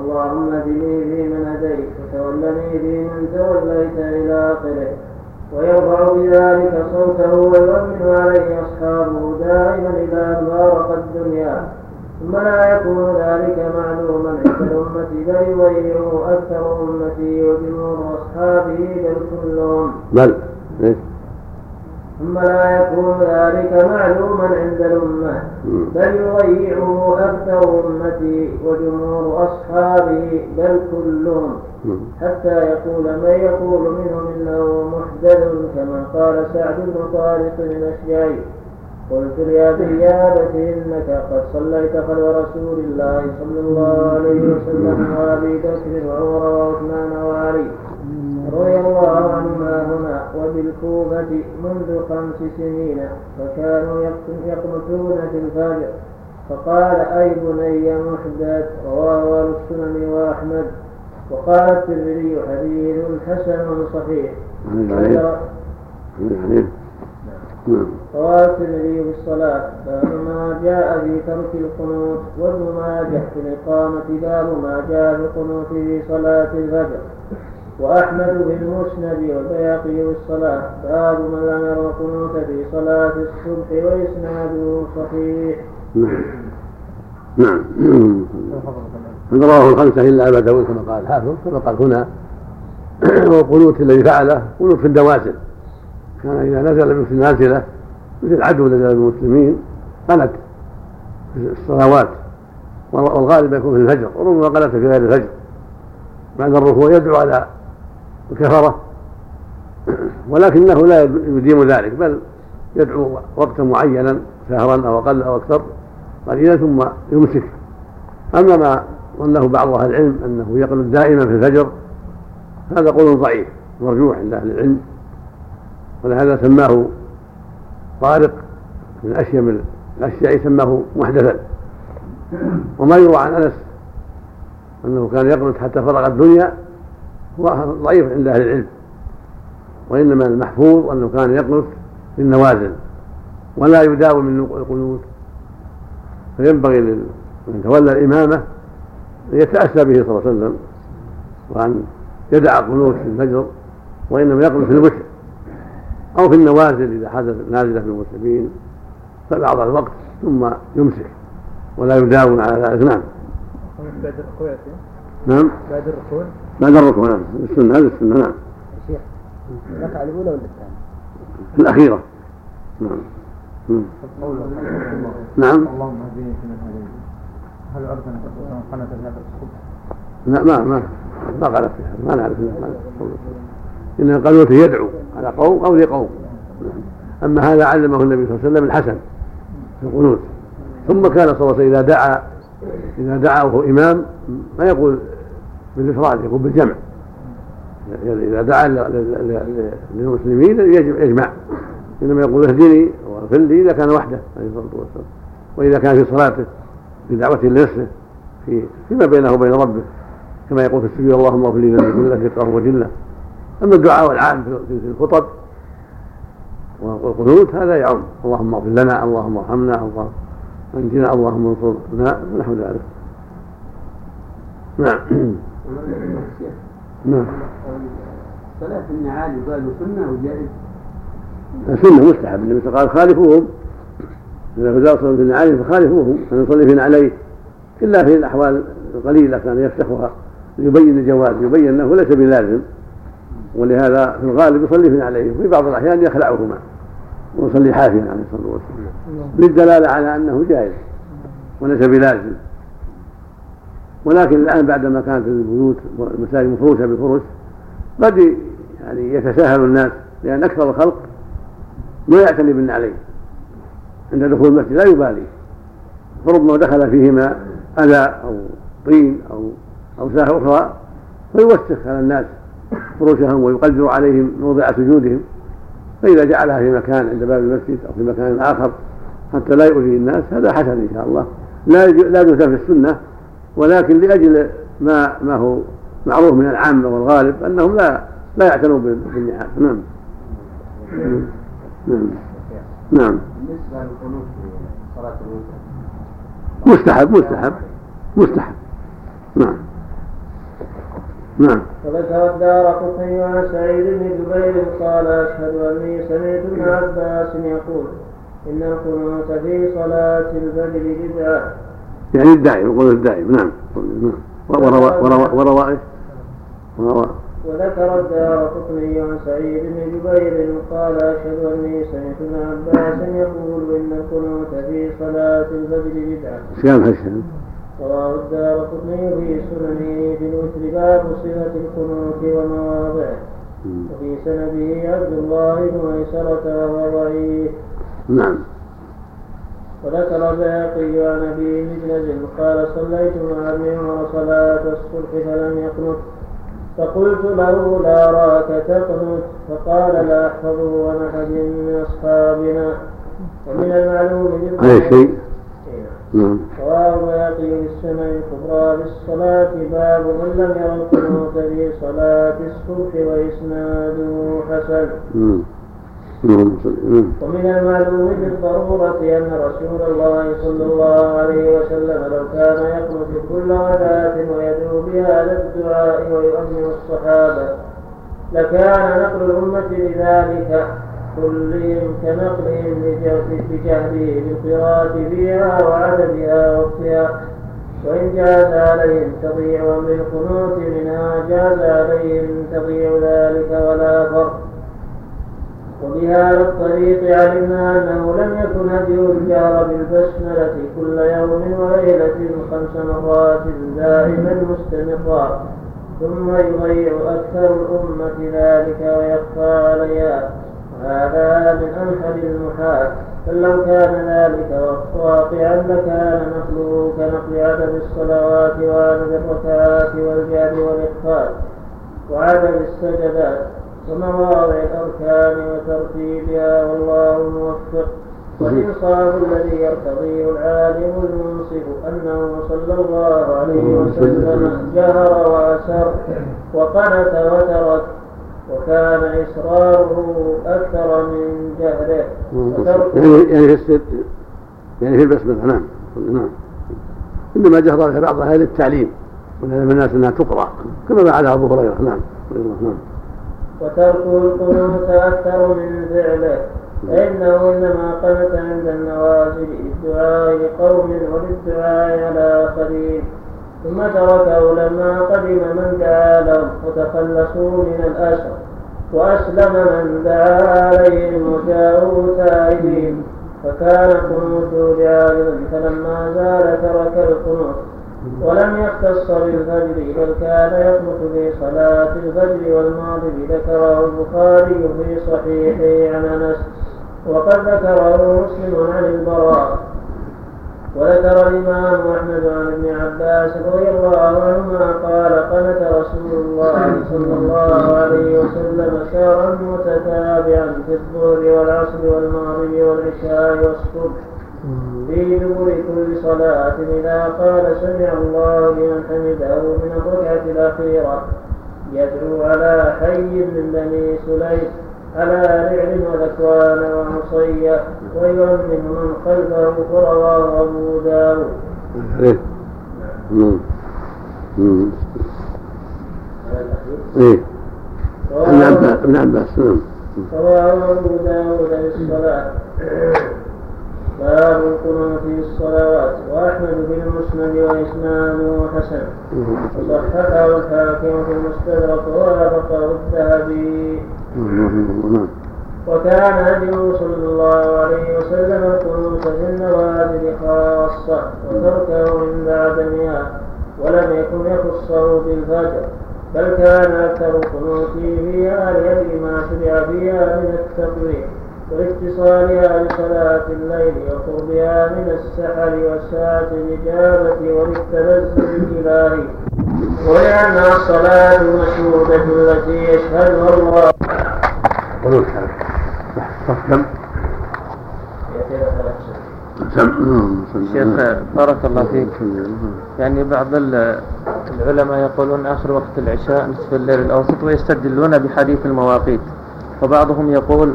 اللهم اهدني فيمن هديت وتولني فيمن توليت إلى آخره. ويرفع بذلك صوته ويؤمن عليه أصحابه دائما إذا فارق الدنيا. ثم لا يكون ذلك معلوما عند الأمة بل يغيره أكثر أمته وجمهور أصحابه بل كلهم بل إيه؟ ثم لا يكون ذلك معلوما عند الأمة بل يضيعه أكثر أمتي وجمهور أصحابه بل كلهم. حتى يقول من يقول منهم إنه محدث كما قال سعد بن طارق الأشجعي. قلت لأبي يا أبت إنك قد صليت خلف رسول الله صلى الله عليه وسلم وأبي بكر وعمر وعثمان وعلي. رضي الله عنهما هنا وبالكوفة منذ خمس سنين فكانوا يقنتون في الفجر. فقال أي بني محدث؟ رواه أهل السنن وأحمد. وقال الترمذي حديث حسن صحيح. رواه الترمذي في الصلاة باب ما جاء في ترك القنوت وابن ماجه في الإقامة باب ما جاء في القنوت في صلاة الفجر. وأحمد في المسند والبياقي في الصلاة باب من لم يرى القنوت في صلاة الصبح وإسناده صحيح. نعم. نعم. رواه الخمسة إلا أبا داود كما قال الحافظ كما قال هنا والقنوت الذي فعله قنوت في النوازل كان إذا نزل في النازلة مثل العدو الذي المسلمين قنت في الصلوات والغالب يكون في الفجر وربما قنت في غير الفجر بعد الركوع يدعو على الكفرة ولكنه لا يديم ذلك بل يدعو وقتا معينا شهرا أو أقل أو أكثر قليلا ثم يمسك. أما ما ظنه بعض أهل العلم أنه يقنط دائما في الفجر هذا قول ضعيف مرجوح عند أهل العلم. ولهذا سماه طارق من أشيم الأشياء سماه محدثا. وما يروى عن أنس أنه كان يقنط حتى فرغ الدنيا ضعيف عند أهل العلم وإنما المحفوظ أنه كان يقنط في النوازل ولا يداوم من القنوت فينبغي من تولى الإمامة أن يتأسى به صلى الله عليه وسلم وأن يدع القنوت في الفجر وإنما يقنط في الوتر أو في النوازل إذا حدث نازلة في المسلمين فبعض الوقت ثم يمسك ولا يداوم على ذلك نعم بعد الركوع نعم. بعد الركوع. بعد الركوع نعم. السنة هذه السنة نعم. شيخ الركعة الأولى ولا الثانية؟ الأخيرة. نعم. نعم. اللهم اهدني فيمن هديت هل عرف أن الرسول قنت هذا الصبح؟ لا ما ما ما قالت فيها ما نعرف انه قالوا يدعو على قوم أو لقوم. أما هذا علمه النبي صلى الله عليه وسلم الحسن في القنوت. ثم كان صلى الله عليه وسلم إذا دعا إذا دعا وهو إمام ما يقول بالإفراد يقول بالجمع. إذا دعا للمسلمين يجمع إنما يقول اهدني واغفر لي إذا كان وحده عليه الصلاة والسلام. وإذا كان في صلاته في دعوة لنفسه في فيما بينه وبين ربه. كما يقول في السجود اللهم اغفر لي ذنبي كله دقه وجله. أما الدعاء العام في الخطب والقنوت هذا يعم. اللهم اغفر لنا اللهم ارحمنا اللهم انجنا اللهم انصرنا ونحو ذلك. نعم. نعم. صلاة النعال يقال سنة أو جائز؟ سنة مستحب. النبي قال خالفوهم. إذا فزار صلاة النعال فخالفوهم. أن يصلي في نعليه إلا في الأحوال القليلة كان يفتحها ليبين الجواز يبين أنه ليس بلازم. ولهذا في الغالب يصلي في نعليه وفي بعض الأحيان يخلعهما. ويصلي حافيا عليه الصلاة والسلام. للدلالة على أنه جائز. وليس بلازم. ولكن الآن بعدما كانت البيوت والمساجد مفروشة بفرش قد يعني يتساهل الناس لأن أكثر الخلق ما يعتني بالنعلين عند دخول المسجد لا يبالي. فربما دخل فيهما أذى أو طين أو أو ساحة أخرى فيوسخ على الناس فروشهم ويقدر عليهم موضع سجودهم. فإذا جعلها في مكان عند باب المسجد أو في مكان آخر حتى لا يؤذي الناس هذا حسن إن شاء الله. لا لا في السنة ولكن لأجل ما ما هو معروف من العامة والغالب أنهم لا لا يعتنوا بالنعال نعم. نعم. نعم. بالنسبة للقنوت في صلاة الوتر. مستحب مستحب مستحب. نعم. نعم. وذكر الدار قطني عن سعيد بن جبير قال أشهد أني سمعت ابن عباس يقول إن القنوت في صلاة الفجر بدعة يعني الدائم يقول الدائم نعم. نعم وروى وروى وذكر الدار قطني عن سعيد بن جبير قال أشهد أني سمعت ابن عباس يقول إن القنوت في صلاة الفجر بدعة. كان هالشيء؟ رواه الدار قطني في سننه في الوتر باب صفة القنوت ومواضعه. وفي سنده عبد الله بن ميسرة وهو ضعيف نعم. وذكر الباقي عن ابي مجلد قال صليت مع ابن عمر صلاة الصبح فلم يقنت فقلت له لا راك تقنت فقال لا أحفظه عن أحد من أصحابنا. ومن المعلوم هذا شيء؟ نعم. نعم. رواه البيهقي في السنن الكبرى بالصلاة باب من لم ير القنوت في صلاة الصبح وإسناده حسن. نعم. ومن المعلوم بالضرورة أن رسول الله صلى الله عليه وسلم لو كان يقنط كل غداة ويدعو بهذا الدعاء ويؤمن الصحابة لكان نقل الأمة لذلك كلهم كنقلهم لجهده بالقراءة فيها وعددها وقتها. وإن جاز عليهم تضييع أمر القنوت منها جاز عليهم تضييع ذلك ولا فرق. وبهذا الطريق علمنا أنه لم يكن هدي الجار بالبسملة كل يوم وليلة خمس مرات دائما مستمرا. ثم يضيع أكثر الأمة ذلك ويخفى عليها. وهذا من أمثل المحال. بل لو كان ذلك واقعا لكان نقله كنقل عدد الصلوات وعدد الركعات والجهد والإخفاء وعدد السجدات. ومواضع الأركان وترتيبها والله موفق والإنصاف الذي يرتضيه العالم المنصف أنه صلى الله عليه وسلم جهر وأسر وقنت وترك وكان إصراره أكثر من جهره يعني يعني في يعني في البسملة نعم. نعم. إنما جهر بعضها للتعليم ولهذا الناس أنها تقرأ كما فعلها أبو هريرة نعم. نعم وتركه القنوت أكثر من فعله. فإنه إنما قنت عند النوازل للدعاء لقوم وللدعاء على آخرين ثم تركه لما قدم من دعا لهم وتخلصوا من الأسر وأسلم من دعا عليهم وجاءوا تائبين فكان قنوته لعارض فلما زال ترك القنوت ولم يختص بالفجر بل كان يقنط في صلاة الفجر والمغرب ذكره البخاري في صحيحه عن أنس. وقد ذكره مسلم عن البراء. وذكر الإمام أحمد عن ابن عباس رضي الله عنهما قال قنت رسول الله صلى الله عليه وسلم شهرا متتابعا في الظهر والعصر والمغرب والعشاء والصبح. في دبر كل صلاة إذا قال سمع الله لمن حمده من الركعة الأخيرة. يدعو على حي من بني سليم على رعل وذكوان وعصية ويؤمن من خلفه فرواه أبو داود. إيه. نعم. نعم ابن عباس نعم. رواه أبو داود للصلاة باب القنوت في الصلوات وأحمد في المسند وإسناده حسن. وصححه الحاكم في المستدرك ووافقه الذهبي. وكان هديه صلى الله عليه وسلم القنوت في النوازل خاصة وتركه عند عدمها ولم يكن يخصه بالفجر. بل كان أكثر قنوته فيها لأجل ما شرع فيها من التقويم. واتصالها بصلاة الليل وقربها من السحر والساعة الإجابة وللتنزل الإلهي. ولأنها الصلاة المشهودة التي يشهدها الله. شيخ بارك الله فيك. يعني بعض ال- العلماء يقولون آخر وقت العشاء نصف الليل الأوسط ويستدلون بحديث المواقيت. وبعضهم يقول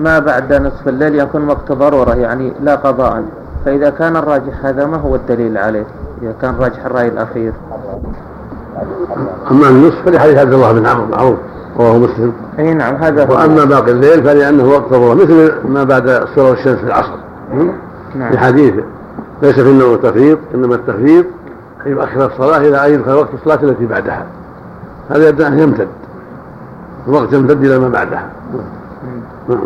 ما بعد نصف الليل يكون وقت ضرورة يعني لا قضاء. فإذا كان الراجح هذا ما هو الدليل عليه إذا كان راجح الرأي الأخير؟ أما النصف فلحديث عبد الله بن عمرو معروف رواه مسلم. إي نعم هذا هو. وأما باقي الليل فلأنه وقت الظهر مثل ما بعد الصلاه والشمس في العصر. نعم. في حديث ليس في النوم التفريط إنما التفريط يؤخر الصلاة إلى ان يدخل وقت الصلاة التي بعدها. هذا يبدأ أن يمتد الوقت يمتد إلى ما بعدها. نعم.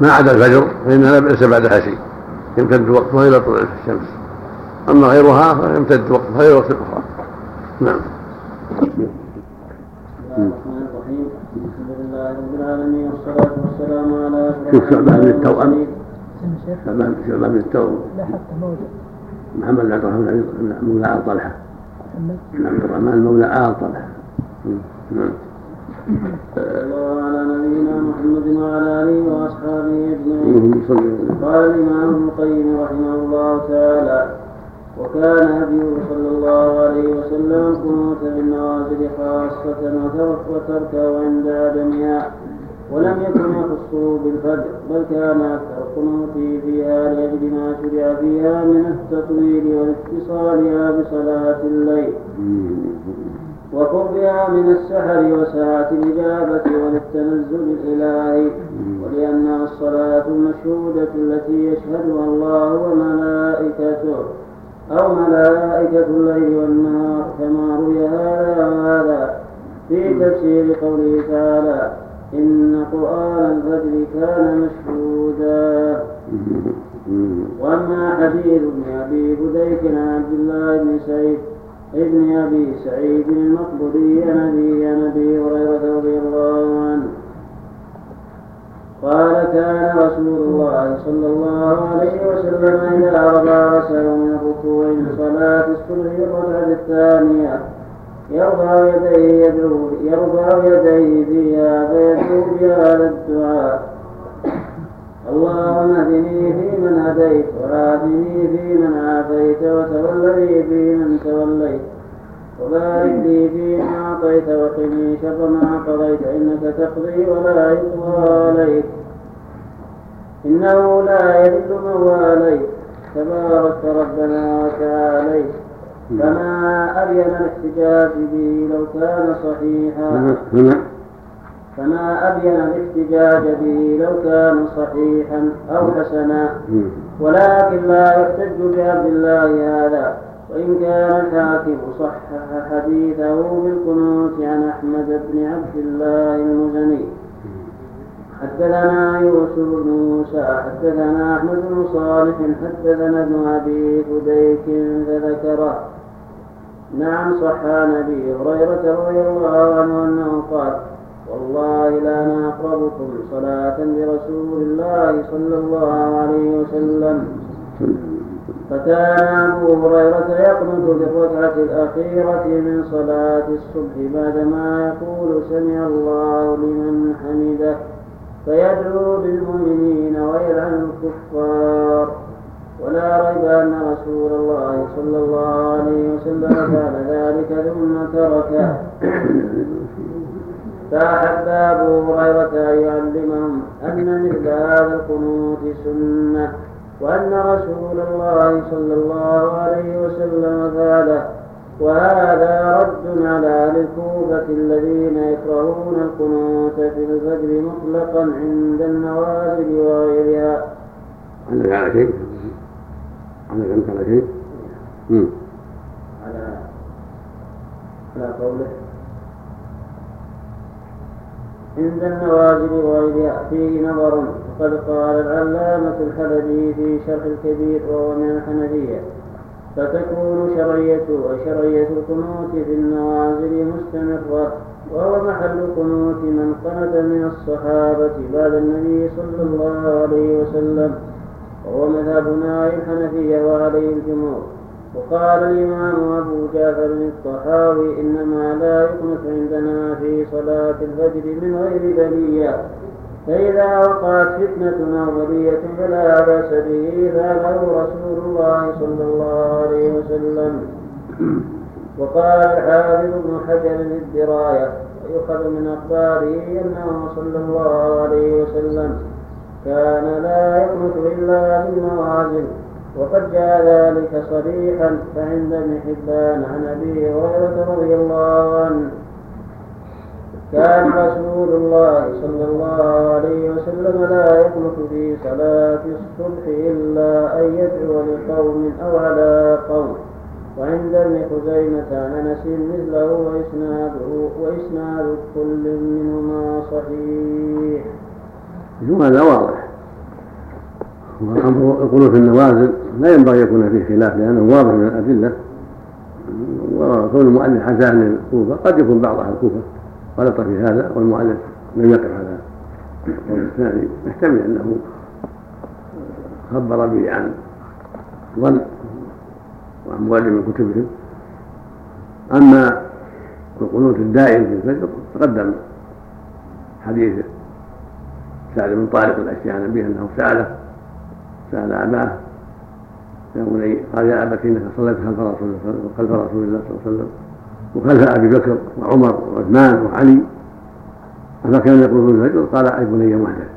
ما عدا الفجر فإنها ليس بعدها شيء يمتد وقتها إلى طلوع الشمس. أما غيرها فيمتد وقتها إلى وقت أخرى. نعم. الرحمن الرحيم الحمد لله رب العالمين والصلاة والسلام على أشرف شوف شعبان بن التوأم شعبان شعبان بن التوأم لا حتى موجود محمد بن عبد الرحمن بن مولى آل طلحة. محمد. بن عبد الرحمن مولى آل طلحة. نعم. صلى الله على نبينا محمد وعلى اللهم صل وسلم قال الإمام ابن القيم رحمه الله تعالى وكان هديه صلى الله عليه وسلم القنوت بالنوازل خاصة وترك وتركه عند عدمها ولم يكن يخصه بالفجر بل كان أكثر قنوته فيها لأجل ما شرع فيها من التطويل والاتصالها بصلاة الليل وقربها من السحر وساعة الإجابة وللتنزل الإلهي ولأنها الصلاة المشهودة التي يشهدها الله وملائكته أو ملائكة الليل والنهار كما روي هذا وهذا في تفسير قوله تعالى إن قرآن الفجر كان مشهودا. وأما حديث ابن أبي بديك عن عبد الله بن سعيد ابن أبي سعيد المقبري عن أبي هريرة رضي الله عنه. قال كان رسول الله صلى الله عليه وسلم إذا رفع رأسه من الركوع صلاة الصبح الركعة الثانية. يرفع يديه يدعو يرفع يديه فيها فيدعو بهذا الدعاء. اللهم اهدني فيمن هديت وعافني فيمن عافيت وتولني فيمن توليت. وبارك لي فيما أعطيت وقني شر ما قضيت إنك تقضي ولا يقضى عليك. إنه لا يذل من واليت. تبارك ربنا وتعاليت. فما أبين الاحتجاج به لو كان صحيحا. فما أبين الاحتجاج به لو كان صحيحا أو حسنا. ولكن لا يحتج بعبد الله هذا. وإن كان الحاكم صحح حديثه بالقنوت عن أحمد بن عبد الله المزني. حدثنا يوسف بن موسى حدثنا أحمد بن صالح حدثنا ابن أبي فديك فذكره. نعم صح عن أبي هريرة رضي الله عنه أنه قال والله لا نقربكم صلاة برسول الله صلى الله عليه وسلم. فكان أبو هريرة يقنط في الركعة الأخيرة من صلاة الصبح بعدما يقول سمع الله لمن حمده فيدعو بالمؤمنين ويلعن الكفار. ولا ريب أن رسول الله صلى الله عليه وسلم كان ذلك ثم تركه. فأحب أبو هريرة أن يعلمهم أن مثل هذا القنوت سنة وأن رسول الله صلى الله عليه وسلم فعله وهذا رد على أهل الكوفة الذين يكرهون القنوت في الفجر مطلقا عند النوازل وغيرها. عندك على شيء؟ عندك أنت على شيء؟ على على قوله عند النوازل وغيرها فيه نظر وقد قال العلامة الحلبي في شرح الكبير وهو من الحنفية فتكون شرعية وشرعية القنوت في النوازل مستمرة وهو محل قنوت من قنت من الصحابة بعد النبي صلى الله عليه وسلم وهو مذهبنا الحنفية وعليه الجمهور. وقال الإمام أبو جعفر الطحاوي إنما لا يقنط عندنا في صلاة الفجر من غير بلية. فإذا وقعت فتنة أو بلية فلا بأس به فعله رسول الله صلى الله عليه وسلم. وقال الحافظ ابن حجر الدراية ويؤخذ من أخباره أنه صلى الله عليه وسلم كان لا يقنط إلا بالنوازل وقد جاء ذلك صريحا فعند ابن حبان عن أبي هريرة رضي الله عنه. كان رسول الله صلى الله عليه وسلم لا يقنط في صلاة الصبح إلا أن يدعو لقوم أو على قوم. وعند ابن خزيمة عن أنس مثله وإسناده وإسناد كل منهما صحيح. هذا واضح وأمر القنوت النوازل لا ينبغي يكون فيه خلاف لأنه واضح من الأدلة وكون المؤلف حزاه للكوفة قد يكون بعض أهل الكوفة غلط في هذا والمؤلف لم يقف على القول الثاني. يحتمل أنه خبر به عن ظن وعن مؤلف من كتبهم. أما القنوت الدائم في الفجر تقدم حديث سعد بن طارق الأشياء به أنه سأله سأل أباه يا بني قال يا أبت إنك صليت خلف رسول الله خلف رسول الله صلى الله عليه وسلم وخلف أبي بكر وعمر وعثمان وعلي. أما كان يقول في الفجر قال أي بني محدث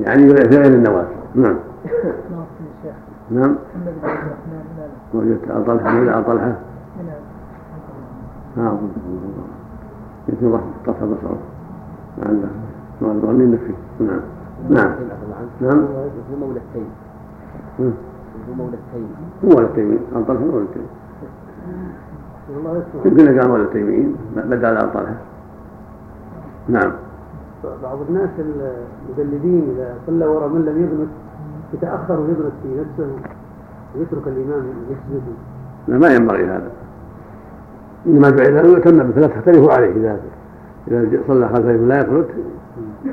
يعني فعل النوافل نعم. نعم. وجدت آل طلحة مولى آل طلحة. نعم. يمكن الله طفى بصره. لعله ما فيه نعم. نعم. نعم. هو مولى التيم هو مولى التيم هو مولى التيمين آل طلحة مولى التيمين يمكن كان مولى التيميين بدل آل طلحة نعم. بعض الناس المقلدين إذا صلى وراء من لم يغلط يتأخر ويغلط في نفسه ويترك الإمام يسجد. لا ما ينبغي هذا. انما جعل له يتم فلا تختلفوا عليه. اذا إذا صلى خلف لا يقنط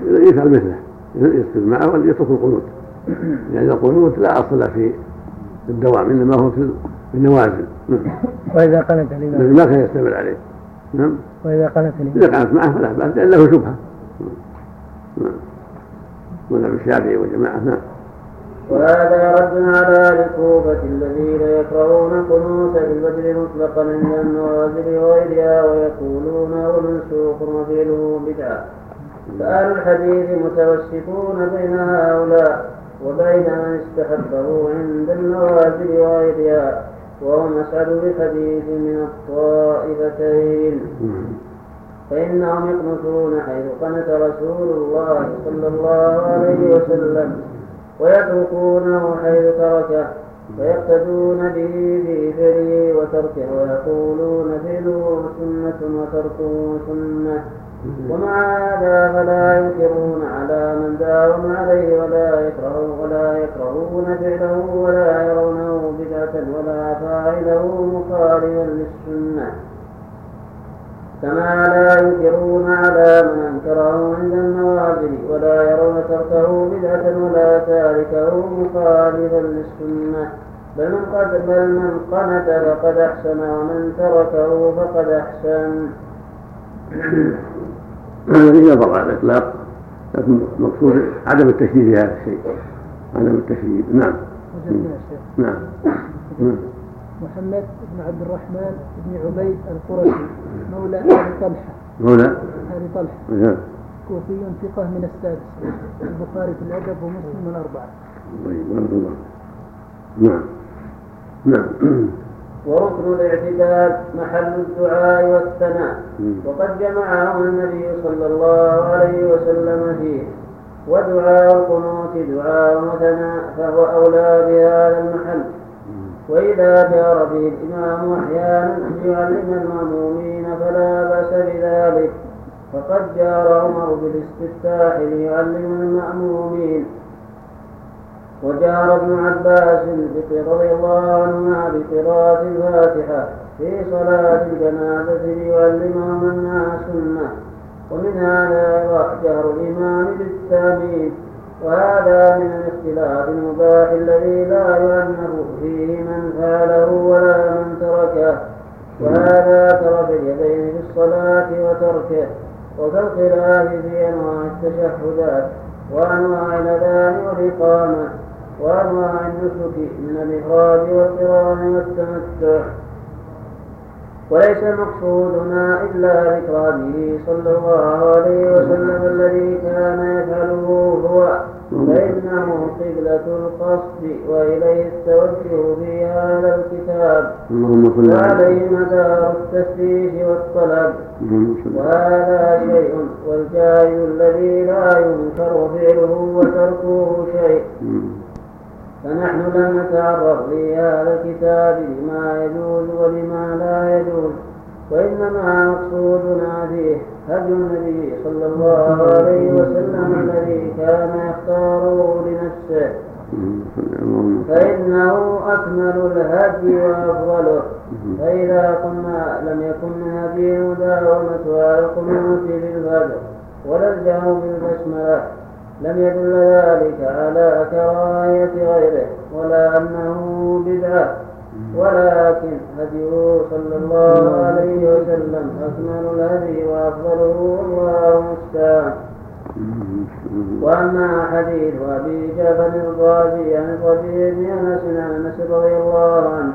يفعل مثله. يسجد معه ويترك القنوت. يعني القنوت لا أصل في الدوام إنما هو في النوازل. نعم. وإذا قنت الامام ما كان يستمر عليه. نعم. وإذا قنت الامام إذا قنت معه فلا بأس لأن له شبهة. نعم. مذهب الشافعي وجماعه نعم. وهذا رد على الكوفة الذين يكرهون قنوت الفجر مطلقا عند النوازل وغيرها ويقولون هو منسوخ وفعله بدعة. فأهل الحديث متوسطون بين هؤلاء وبين من استحبه عند النوازل وغيرها وهم أسعد بحديث من الطائفتين. فإنهم يقنطون حيث قنت رسول الله صلى الله عليه وسلم ويتركونه حيث تركه ويقتدون به في فعله وتركه ويقولون فعله سنة وتركه سنة. ومع هذا فلا ينكرون على من داوم عليه ولا يكرهون ولا يكرهون فعله ولا يرونه بدعة ولا فاعله مخالفا للسنة. كما لا ينكرون على من انكره عند النوازل ولا يرون تركه بدعة ولا تاركه مخالفا للسنة. بل من قد بل من قنت فقد أحسن ومن تركه فقد أحسن. هذا فيه نظر على الإطلاق لكن المقصود عدم التشديد في هذا الشيء. عدم التشديد نعم. نعم. نعم. محمد بن عبد الرحمن بن عبيد القرشي مولى أبي طلحة. مولى؟ أبي طلحة. نعم. كوفي ثقة من السادس البخاري في الأدب ومسلم الأربعة. طيب بارك الله نعم. نعم. وركن الاعتدال محل الدعاء والثناء. وقد جمعه النبي صلى الله عليه وسلم فيه. ودعاء القنوت دعاء وثناء فهو أولى بهذا المحل. وإذا جار به الإمام أحيانا ليعلم المأمومين فلا بأس بذلك. فقد جار عمر بالاستفتاح ليعلم المأمومين. وجار ابن عباس رضي الله عنهما بقراءة الفاتحة في صلاة الجنازة ليعلمهم أنها سنة ومن هذا جهر الإمام بالتامين وهذا من الاختلاف المباح الذي لا يعنف فيه من فعله ولا من تركه. وهذا ترك اليدين في الصلاة وتركه وكالخلاف في أنواع التشهدات وأنواع الأذان والإقامة. وأنواع النسك من الإفراد والقران والتمتع وليس مقصودنا إلا ذكر به صلى الله عليه وسلم الذي كان يفعله هو فإنه قبلة القصد وإليه التوجه في هذا الكتاب. وعليه مدار التفتيش والطلب. وهذا شيء والجاهل الذي لا ينكر فعله وتركه شيء. فنحن لم نتعرض لهذا الكتاب لما يجوز ولما لا يجوز وإنما مقصودنا فيه هدي النبي صلى الله عليه وسلم الذي كان يختاره لنفسه. فإنه أكمل الهدي وأفضله. فإذا قلنا لم يكن من هدي مداومة على القنوت بالفجر ولا الجهر بالبسملة. لم يدل ذلك على كراهية غيره ولا أنه بدعة. ولكن هديه صلى الله عليه وسلم أكمل الهدي وأفضله والله المستعان. وأما حديث أبي جعفر الرازي عن الربيع بن أنس عن أنس رضي الله عنه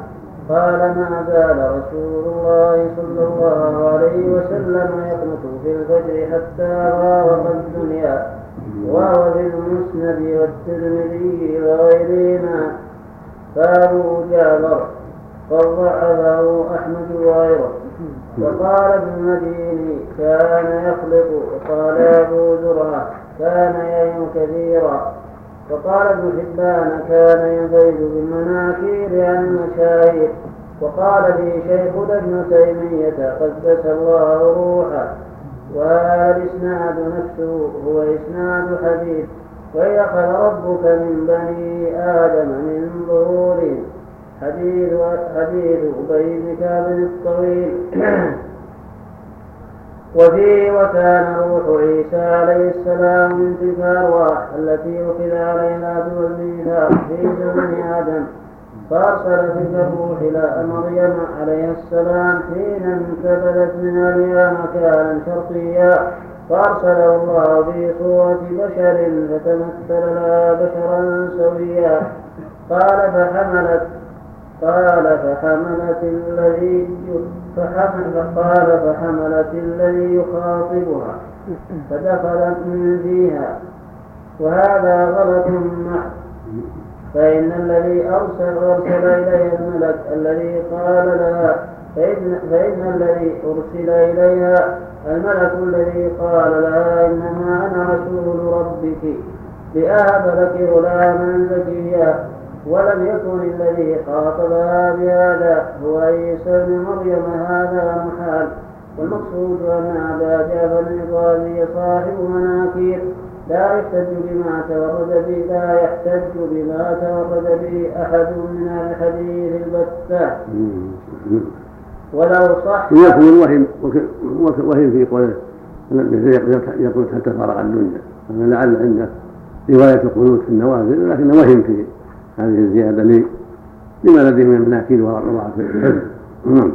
قال ما زال رسول الله صلى الله عليه وسلم يقنط في الفجر حتى غاوق الدنيا. وهو في المسند والترمذي وغيرهما. فابو جابر. قد ضعفه أحمد وغيره. وقال ابن المديني كان يخلق. وقال أبو زرعه كان يهم كثيرا وقال ابن حبان كان ينفرد بالمناكير عن المشاهير. وقال لي شيخنا ابن تيمية قدس الله روحه. وهذا الإسناد نفسه هو إسناد حديث. وإذا أخذ ربك من بني آدم من ظهورهم حديث حديث أبي بن كعب الطويل. وفيه وكان روح عيسى عليه السلام من تلك الأرواح التي أخذ عليها والميثاق في زمن آدم. فأرسل تلك إلى مريم عليها السلام حين انتبذت من أهلها مكانا شرقيا. فأرسله الله في صورة بشر فتمثل لها بشرا سويا. قال فحملت قال فحملت الذي فحمل قال فحملت الذي يخاطبها. فدخلت من فيها. وهذا غلط محض. فإن الذي أرسل أرسل إليها الملك الذي قال لها فإن, فإن الذي أرسل إليها الملك الذي قال لها إنما أنا رسول ربك لأهب لك غلاما زكيا ولم يكن الذي خاطبها بهذا هو عيسى بن مريم هذا محال. والمقصود أن أبا جعفر الرازي صاحب مناكير. لا يحتج بما تورد به لا يحتج بما تورد به أحد من الحديث البتة. ولو صح يكون الوهم وهم في قوله يقول حتى فرغ الدنيا؟ لعل عنده رواية القنوت في النوازل لكن وهم في هذه الزيادة لي لما لديه من المناكير وضعف الحفظ نعم.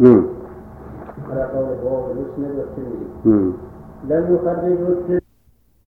نعم. على قول المسند والترمذي. نعم. لم الترمذي